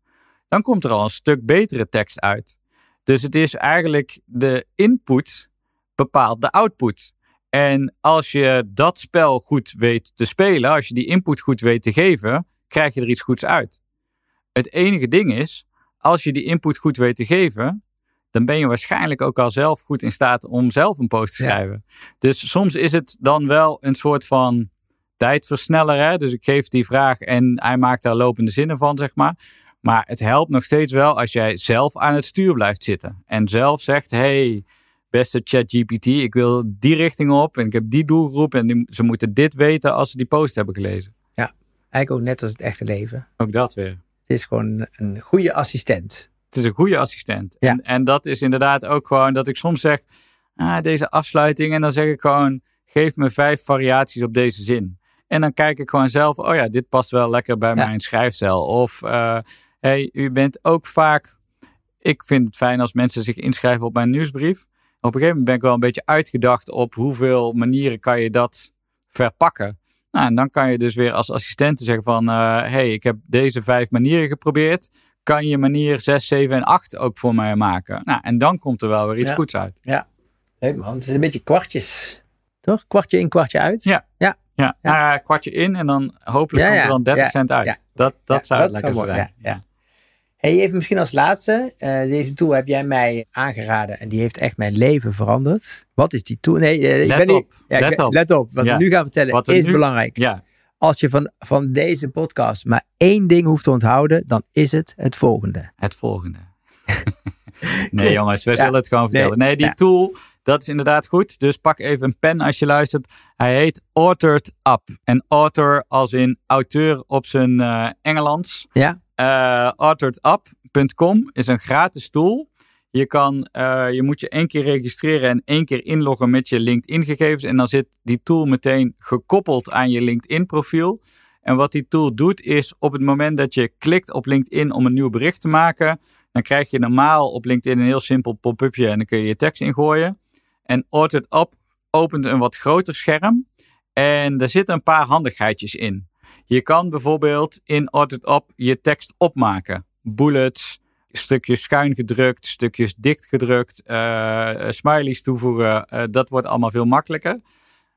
Speaker 1: Dan komt er al een stuk betere tekst uit. Dus het is eigenlijk de input bepaalt de output. En als je dat spel goed weet te spelen, als je die input goed weet te geven, krijg je er iets goeds uit. Het enige ding is, als je die input goed weet te geven, dan ben je waarschijnlijk ook al zelf goed in staat om zelf een post te
Speaker 2: Ja.
Speaker 1: schrijven. Dus soms is het dan wel een soort van tijdversneller. Hè? Dus ik geef die vraag en hij maakt daar lopende zinnen van, zeg maar. Maar het helpt nog steeds wel als jij zelf aan het stuur blijft zitten. En zelf zegt, hey, beste ChatGPT, ik wil die richting op en ik heb die doelgroep en die- ze moeten dit weten als ze die post hebben gelezen.
Speaker 2: Eigenlijk ook net als het echte leven.
Speaker 1: Ook dat weer.
Speaker 2: Het is gewoon een goede assistent.
Speaker 1: Het is een goede assistent.
Speaker 2: Ja.
Speaker 1: En, en dat is inderdaad ook gewoon dat ik soms zeg, ah, deze afsluiting. En dan zeg ik gewoon, geef me vijf variaties op deze zin. En dan kijk ik gewoon zelf, oh ja, dit past wel lekker bij
Speaker 2: Ja.
Speaker 1: mijn schrijfstijl. Of, eh, hey, u bent ook vaak, ik vind het fijn als mensen zich inschrijven op mijn nieuwsbrief. Op een gegeven moment ben ik wel een beetje uitgedacht op hoeveel manieren kan je dat verpakken. Nou, en dan kan je dus weer als assistent zeggen van, eh, hey, ik heb deze vijf manieren geprobeerd kan je manier 6, 7 en 8 ook voor mij maken. Nou, en dan komt er wel weer iets
Speaker 2: Ja.
Speaker 1: goeds uit.
Speaker 2: Leuk man, het is een beetje kwartjes. Toch? Kwartje in, kwartje uit.
Speaker 1: Ja.
Speaker 2: Ja.
Speaker 1: Ja, nou, kwartje in en dan hopelijk
Speaker 2: Ja,
Speaker 1: komt
Speaker 2: ja.
Speaker 1: er dan 30
Speaker 2: Ja.
Speaker 1: cent uit.
Speaker 2: Ja.
Speaker 1: Dat, dat
Speaker 2: Ja,
Speaker 1: zou
Speaker 2: dat zou mooi,
Speaker 1: zijn. Ja.
Speaker 2: Hey, even misschien als laatste. eh, deze tool heb jij mij aangeraden en die heeft echt mijn leven veranderd. Wat is die tool? Nee, eh, ik
Speaker 1: Let
Speaker 2: ben niet-
Speaker 1: op,
Speaker 2: Ja, ik
Speaker 1: let
Speaker 2: ben-
Speaker 1: op.
Speaker 2: Let op. Wat
Speaker 1: Ja.
Speaker 2: we nu gaan vertellen is
Speaker 1: nu-
Speaker 2: belangrijk.
Speaker 1: Ja.
Speaker 2: Als je van, van deze podcast maar één ding hoeft te onthouden, dan is het het volgende.
Speaker 1: het volgende. nee
Speaker 2: Chris,
Speaker 1: jongens, we zullen het gewoon vertellen. Nee, die tool, dat is inderdaad goed. Dus pak even een pen als je luistert. Hij heet Authored Up. En author als in auteur op zijn eh Engelands.
Speaker 2: Ja?
Speaker 1: Eh authoredup.com is een gratis tool. Je, kan, eh, je moet je één keer registreren en één keer inloggen met je LinkedIn gegevens. En dan zit die tool meteen gekoppeld aan je LinkedIn profiel. En wat die tool doet is op het moment dat je klikt op LinkedIn om een nieuw bericht te maken. Dan krijg je normaal op LinkedIn een heel simpel pop-upje en dan kun je je tekst ingooien. En Authored opent een wat groter scherm. En daar zitten een paar handigheidjes in. Je kan bijvoorbeeld in Authored Up je tekst opmaken. Bullets, stukjes schuin gedrukt, stukjes dicht gedrukt, eh, smileys toevoegen. Eh, dat wordt allemaal veel makkelijker.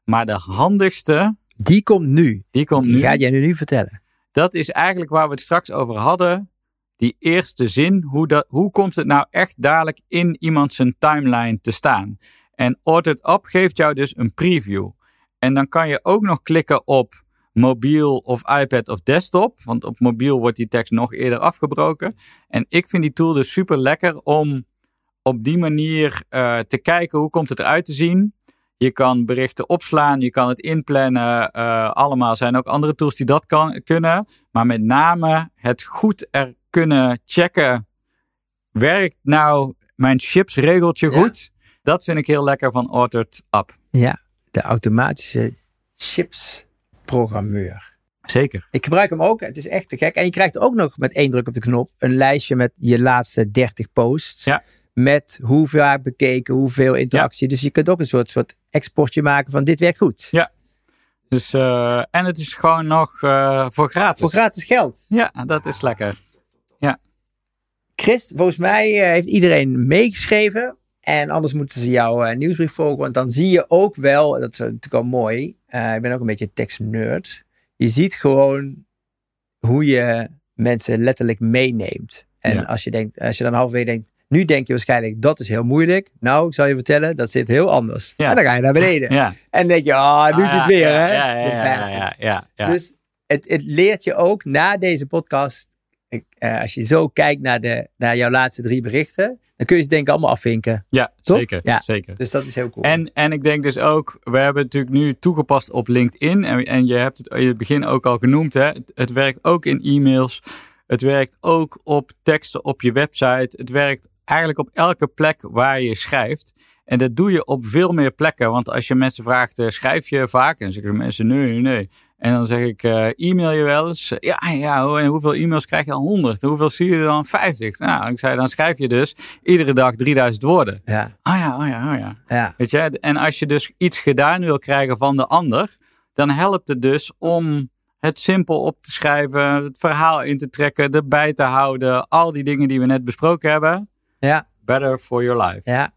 Speaker 1: Maar de handigste,
Speaker 2: Die komt nu.
Speaker 1: die komt
Speaker 2: Die
Speaker 1: nu.
Speaker 2: ga jij nu, vertellen.
Speaker 1: Dat is eigenlijk waar we het straks over hadden. Die eerste zin, hoe, dat, hoe komt het nou echt dadelijk in iemand zijn timeline te staan? En Authored Up geeft jou dus een preview. En dan kan je ook nog klikken op mobiel of iPad of desktop. Want op mobiel wordt die tekst nog eerder afgebroken. En ik vind die tool dus super lekker om op die manier uh, te kijken hoe komt het eruit te zien. Je kan berichten opslaan, je kan het inplannen. Uh, allemaal zijn ook andere tools die dat kan, kunnen. Maar met name het goed er kunnen checken. Werkt nou mijn chips regeltje goed? Dat vind ik heel lekker van Authored App.
Speaker 2: Ja, de automatische chips programmeur.
Speaker 1: Zeker.
Speaker 2: Ik gebruik hem ook. Het is echt te gek. En je krijgt ook nog met één druk op de knop een lijstje met je laatste 30 posts.
Speaker 1: Ja.
Speaker 2: Met hoe vaak bekeken, hoeveel interactie. Dus je kunt ook een soort, soort exportje maken van dit werkt goed.
Speaker 1: Ja. Dus, uh, en het is gewoon nog uh, voor gratis.
Speaker 2: Voor gratis geld.
Speaker 1: Ja, dat is lekker. Ja.
Speaker 2: Chris, volgens mij uh, heeft iedereen meegeschreven. En anders moeten ze jouw nieuwsbrief volgen. Want dan zie je ook wel, dat is natuurlijk wel mooi. Ik ben ook een beetje tekstnerd. Je ziet gewoon hoe je mensen letterlijk meeneemt. En ja. als je denkt, als je dan halverwege denkt, nu denk je waarschijnlijk, dat is heel moeilijk. Nou, ik zal je vertellen, dat zit heel anders.
Speaker 1: Ja.
Speaker 2: En dan ga je naar beneden.
Speaker 1: Ja.
Speaker 2: En denk je, oh, doet
Speaker 1: Ah,
Speaker 2: het weer,
Speaker 1: ja,
Speaker 2: hè?
Speaker 1: Ja, ja,
Speaker 2: De
Speaker 1: ja,
Speaker 2: bastard.
Speaker 1: ja, ja, ja.
Speaker 2: Dus het, het leert je ook na deze podcast, ik, eh, als je zo kijkt naar, de, naar jouw laatste drie berichten, dan kun je ze denk ik allemaal afvinken.
Speaker 1: ja
Speaker 2: Toch?
Speaker 1: zeker.
Speaker 2: Ja.
Speaker 1: zeker.
Speaker 2: Dus dat is heel cool.
Speaker 1: En, en ik denk dus ook, we hebben het natuurlijk nu toegepast op LinkedIn. En, en je hebt het in het begin ook al genoemd. Hè? Het, het werkt ook in e-mails. Het werkt ook op teksten op je website. Het werkt eigenlijk op elke plek waar je schrijft. En dat doe je op veel meer plekken. Want als je mensen vraagt, eh, schrijf je vaak? En zeggen mensen, nee, nee, nee. En dan zeg ik, eh, e-mail je wel eens? Ja, ja, hoe- en hoeveel e-mails krijg je dan? 100. En hoeveel zie je dan? 50. Nou, ik zei, dan schrijf je dus iedere dag 3000 woorden.
Speaker 2: ja,
Speaker 1: Ah ja, oh ja, oh ja.
Speaker 2: ja,
Speaker 1: Weet je, en als je dus iets gedaan wil krijgen van de ander, dan helpt het dus om het simpel op te schrijven, het verhaal in te trekken, erbij te houden, al die dingen die we net besproken hebben.
Speaker 2: ja,
Speaker 1: Better for your life.
Speaker 2: ja.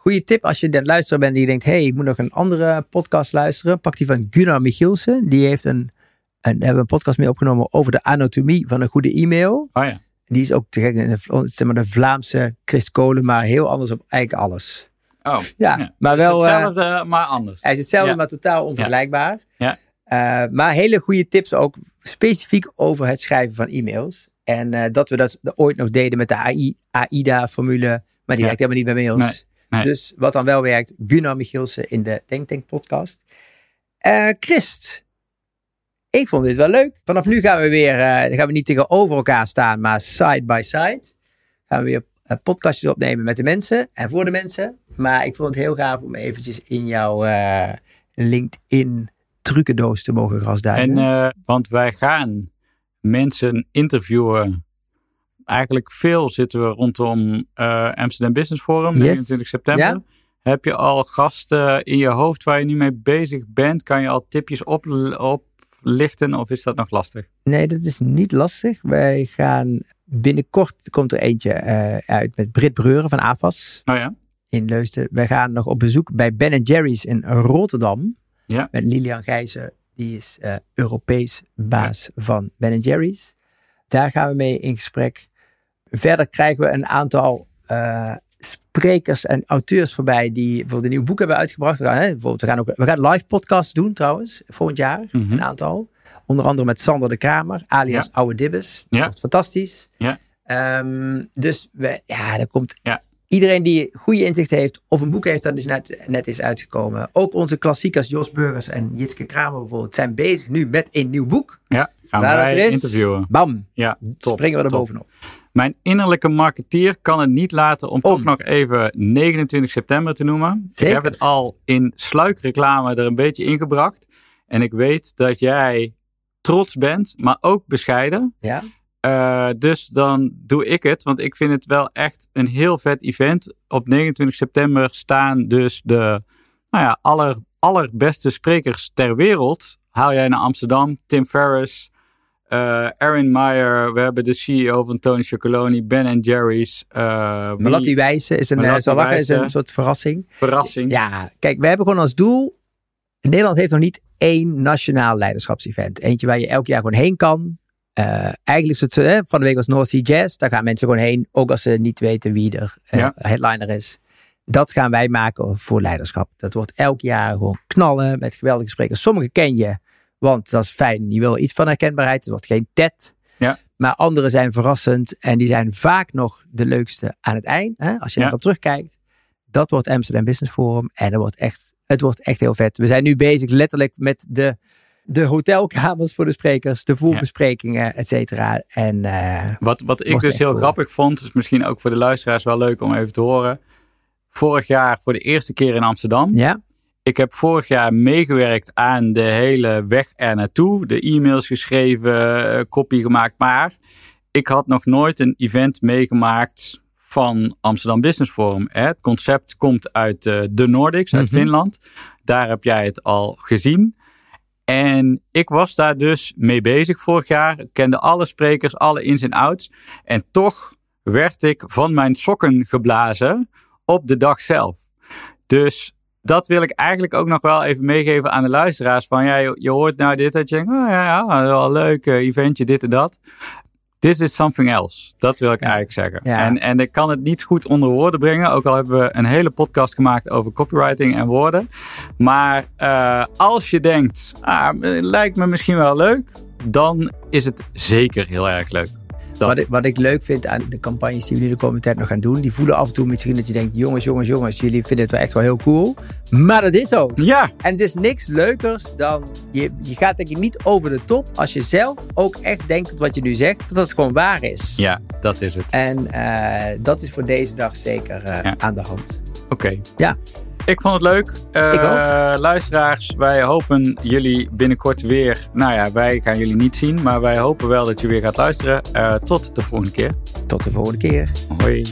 Speaker 2: Goeie tip als je aan het luisteren bent die denkt, hey, ik moet nog een andere podcast luisteren. Pak die van Gunnar Michielsen. Die heeft een, een, hebben een podcast mee opgenomen over de anatomie van een goede e-mail.
Speaker 1: Oh ja.
Speaker 2: Die is ook te in de- zeg maar de Vlaamse Chris Kolen, maar heel anders op eigenlijk alles.
Speaker 1: Oh,
Speaker 2: Ja, maar
Speaker 1: Dus
Speaker 2: wel... eh,
Speaker 1: hetzelfde, maar anders.
Speaker 2: Hij is hetzelfde,
Speaker 1: Ja.
Speaker 2: maar totaal onvergelijkbaar.
Speaker 1: Ja.
Speaker 2: Eh, maar hele goede tips ook specifiek over het schrijven van e-mails. En eh, dat we dat ooit nog deden met de AI, AIDA-formule, maar die werkt helemaal niet bij mails.
Speaker 1: Nee, nee.
Speaker 2: Dus wat dan wel werkt, Gunnar Michielsen in de Denk Tank podcast. Eh Christ, ik vond dit wel leuk. Vanaf nu gaan we weer, dan gaan we niet tegenover elkaar staan, maar side by side. Gaan we weer eh, podcastjes opnemen met de mensen en voor de mensen. Maar ik vond het heel gaaf om eventjes in jouw LinkedIn trucendoos te mogen grasduinen.
Speaker 1: En, want wij gaan mensen interviewen. Eigenlijk veel zitten we rondom eh, Amsterdam Business Forum,
Speaker 2: Yes.
Speaker 1: 29 september.
Speaker 2: Ja.
Speaker 1: Heb je al gasten in je hoofd waar je nu mee bezig bent? Kan je al tipjes op, oplichten of is dat nog lastig?
Speaker 2: Nee, dat is niet lastig. Wij gaan binnenkort, komt er eentje eh, uit met Brit Breuren van AFAS
Speaker 1: Oh ja?
Speaker 2: in Leusden. Wij gaan nog op bezoek bij Ben Jerry's in Rotterdam.
Speaker 1: Ja.
Speaker 2: Met Lilian Gijzen. Die is eh, Europees baas van Ben Jerry's. Daar gaan we mee in gesprek. Verder krijgen we een aantal eh, sprekers en auteurs voorbij die bijvoorbeeld een nieuw boek hebben uitgebracht. We gaan, hè, bijvoorbeeld, we gaan, ook, we gaan live podcasts doen trouwens, volgend jaar.
Speaker 1: Mhm.
Speaker 2: Een aantal. Onder andere met Sander de Kramer, alias
Speaker 1: Ja.
Speaker 2: Oude Dibbes.
Speaker 1: Ja.
Speaker 2: Dat wordt fantastisch.
Speaker 1: Ja.
Speaker 2: Ehm, dus we, ja, er komt
Speaker 1: Ja.
Speaker 2: iedereen die goede inzicht heeft of een boek heeft dat is net, net is uitgekomen. Ook onze klassiekers Jos Burgers en Jitske Kramer bijvoorbeeld zijn bezig nu met een nieuw boek.
Speaker 1: Ja, gaan wij
Speaker 2: er
Speaker 1: interviewen.
Speaker 2: Bam,
Speaker 1: Ja, top.
Speaker 2: springen we er
Speaker 1: top.
Speaker 2: bovenop.
Speaker 1: Mijn innerlijke marketeer kan het niet laten om,
Speaker 2: Om.
Speaker 1: toch nog even 29 september te noemen.
Speaker 2: Zeker.
Speaker 1: Ik heb het al in sluikreclame er een beetje ingebracht. En ik weet dat jij trots bent, maar ook bescheiden.
Speaker 2: Ja,
Speaker 1: Eh, dus dan doe ik het, want ik vind het wel echt een heel vet event. Op 29 september staan dus de nou ja, aller, allerbeste sprekers ter wereld. Haal jij naar Amsterdam, Tim Ferriss, eh Aaron Meyer, we hebben de CEO van Tony Chocoloni, Ben Jerry's. wie-
Speaker 2: Malatti Wijzen is een, eh, is een soort verrassing.
Speaker 1: verrassing.
Speaker 2: Ja, kijk, we hebben gewoon als doel. Nederland heeft nog niet één nationaal leiderschapsevent. Eentje waar je elk jaar gewoon heen kan. Eigenlijk is het hè, van de week was North Sea Jazz. Daar gaan mensen gewoon heen, ook als ze niet weten wie er
Speaker 1: Ja.
Speaker 2: headliner is. dat gaan wij maken voor leiderschap. Dat wordt elk jaar gewoon knallen met geweldige sprekers. Sommige ken je, want dat is fijn. Je wil iets van herkenbaarheid. Het wordt geen TED.
Speaker 1: Ja.
Speaker 2: Maar andere zijn verrassend en die zijn vaak nog de leukste aan het eind. Hè? Als je
Speaker 1: Ja.
Speaker 2: erop terugkijkt. Dat wordt Amsterdam Business Forum. En dat wordt echt, het wordt echt heel vet. We zijn nu bezig letterlijk met de, de hotelkamers voor de sprekers. De voorbesprekingen, et cetera. En eh,
Speaker 1: Wat, wat ik dus heel
Speaker 2: cool.
Speaker 1: grappig vond, is misschien ook voor de luisteraars wel leuk om even te horen. Vorig jaar voor de eerste keer in Amsterdam.
Speaker 2: ja,
Speaker 1: Ik heb vorig jaar meegewerkt aan de hele weg er naartoe. De e-mails geschreven, eh, kopie gemaakt. Maar ik had nog nooit een event meegemaakt van Amsterdam Business Forum. hè. Het concept komt uit eh, de Nordics, uit
Speaker 2: Mhm.
Speaker 1: Finland. Daar heb jij het al gezien. En ik was daar dus mee bezig vorig jaar. Ik kende alle sprekers, alle ins en outs. En toch werd ik van mijn sokken geblazen op de dag zelf. Dus dat wil ik eigenlijk ook nog wel even meegeven aan de luisteraars. Van ja, je, je hoort nou dit, dat je denkt, oh ja, ja, wel een leuk eh, eventje, dit en dat. This is something else. Dat wil ik
Speaker 2: Ja.
Speaker 1: eigenlijk zeggen.
Speaker 2: Ja.
Speaker 1: En, en ik kan het niet goed onder woorden brengen. Ook al hebben we een hele podcast gemaakt over copywriting en woorden. Maar eh, als je denkt, ah, lijkt me misschien wel leuk. Dan is het zeker heel erg leuk. Dat.
Speaker 2: Wat ik, wat ik leuk vind aan de campagnes die we nu de komende tijd nog gaan doen, die voelen af en toe misschien dat je denkt, jongens, jongens, jongens, jullie vinden het wel echt wel heel cool. Maar dat is ook.
Speaker 1: Ja,
Speaker 2: En het is niks leukers dan, je, je gaat denk ik niet over de top als je zelf ook echt denkt dat wat je nu zegt, dat het gewoon waar is.
Speaker 1: ja, dat is het.
Speaker 2: En eh, dat is voor deze dag zeker eh,
Speaker 1: Ja.
Speaker 2: aan de hand.
Speaker 1: Oké.
Speaker 2: Ja.
Speaker 1: Ik vond het leuk. Eh,
Speaker 2: Ik ook.
Speaker 1: Luisteraars, wij hopen jullie binnenkort weer. Nou ja, wij gaan jullie niet zien, maar wij hopen wel dat je weer gaat luisteren. Eh, tot de volgende keer.
Speaker 2: Tot de volgende keer.
Speaker 1: Hoi.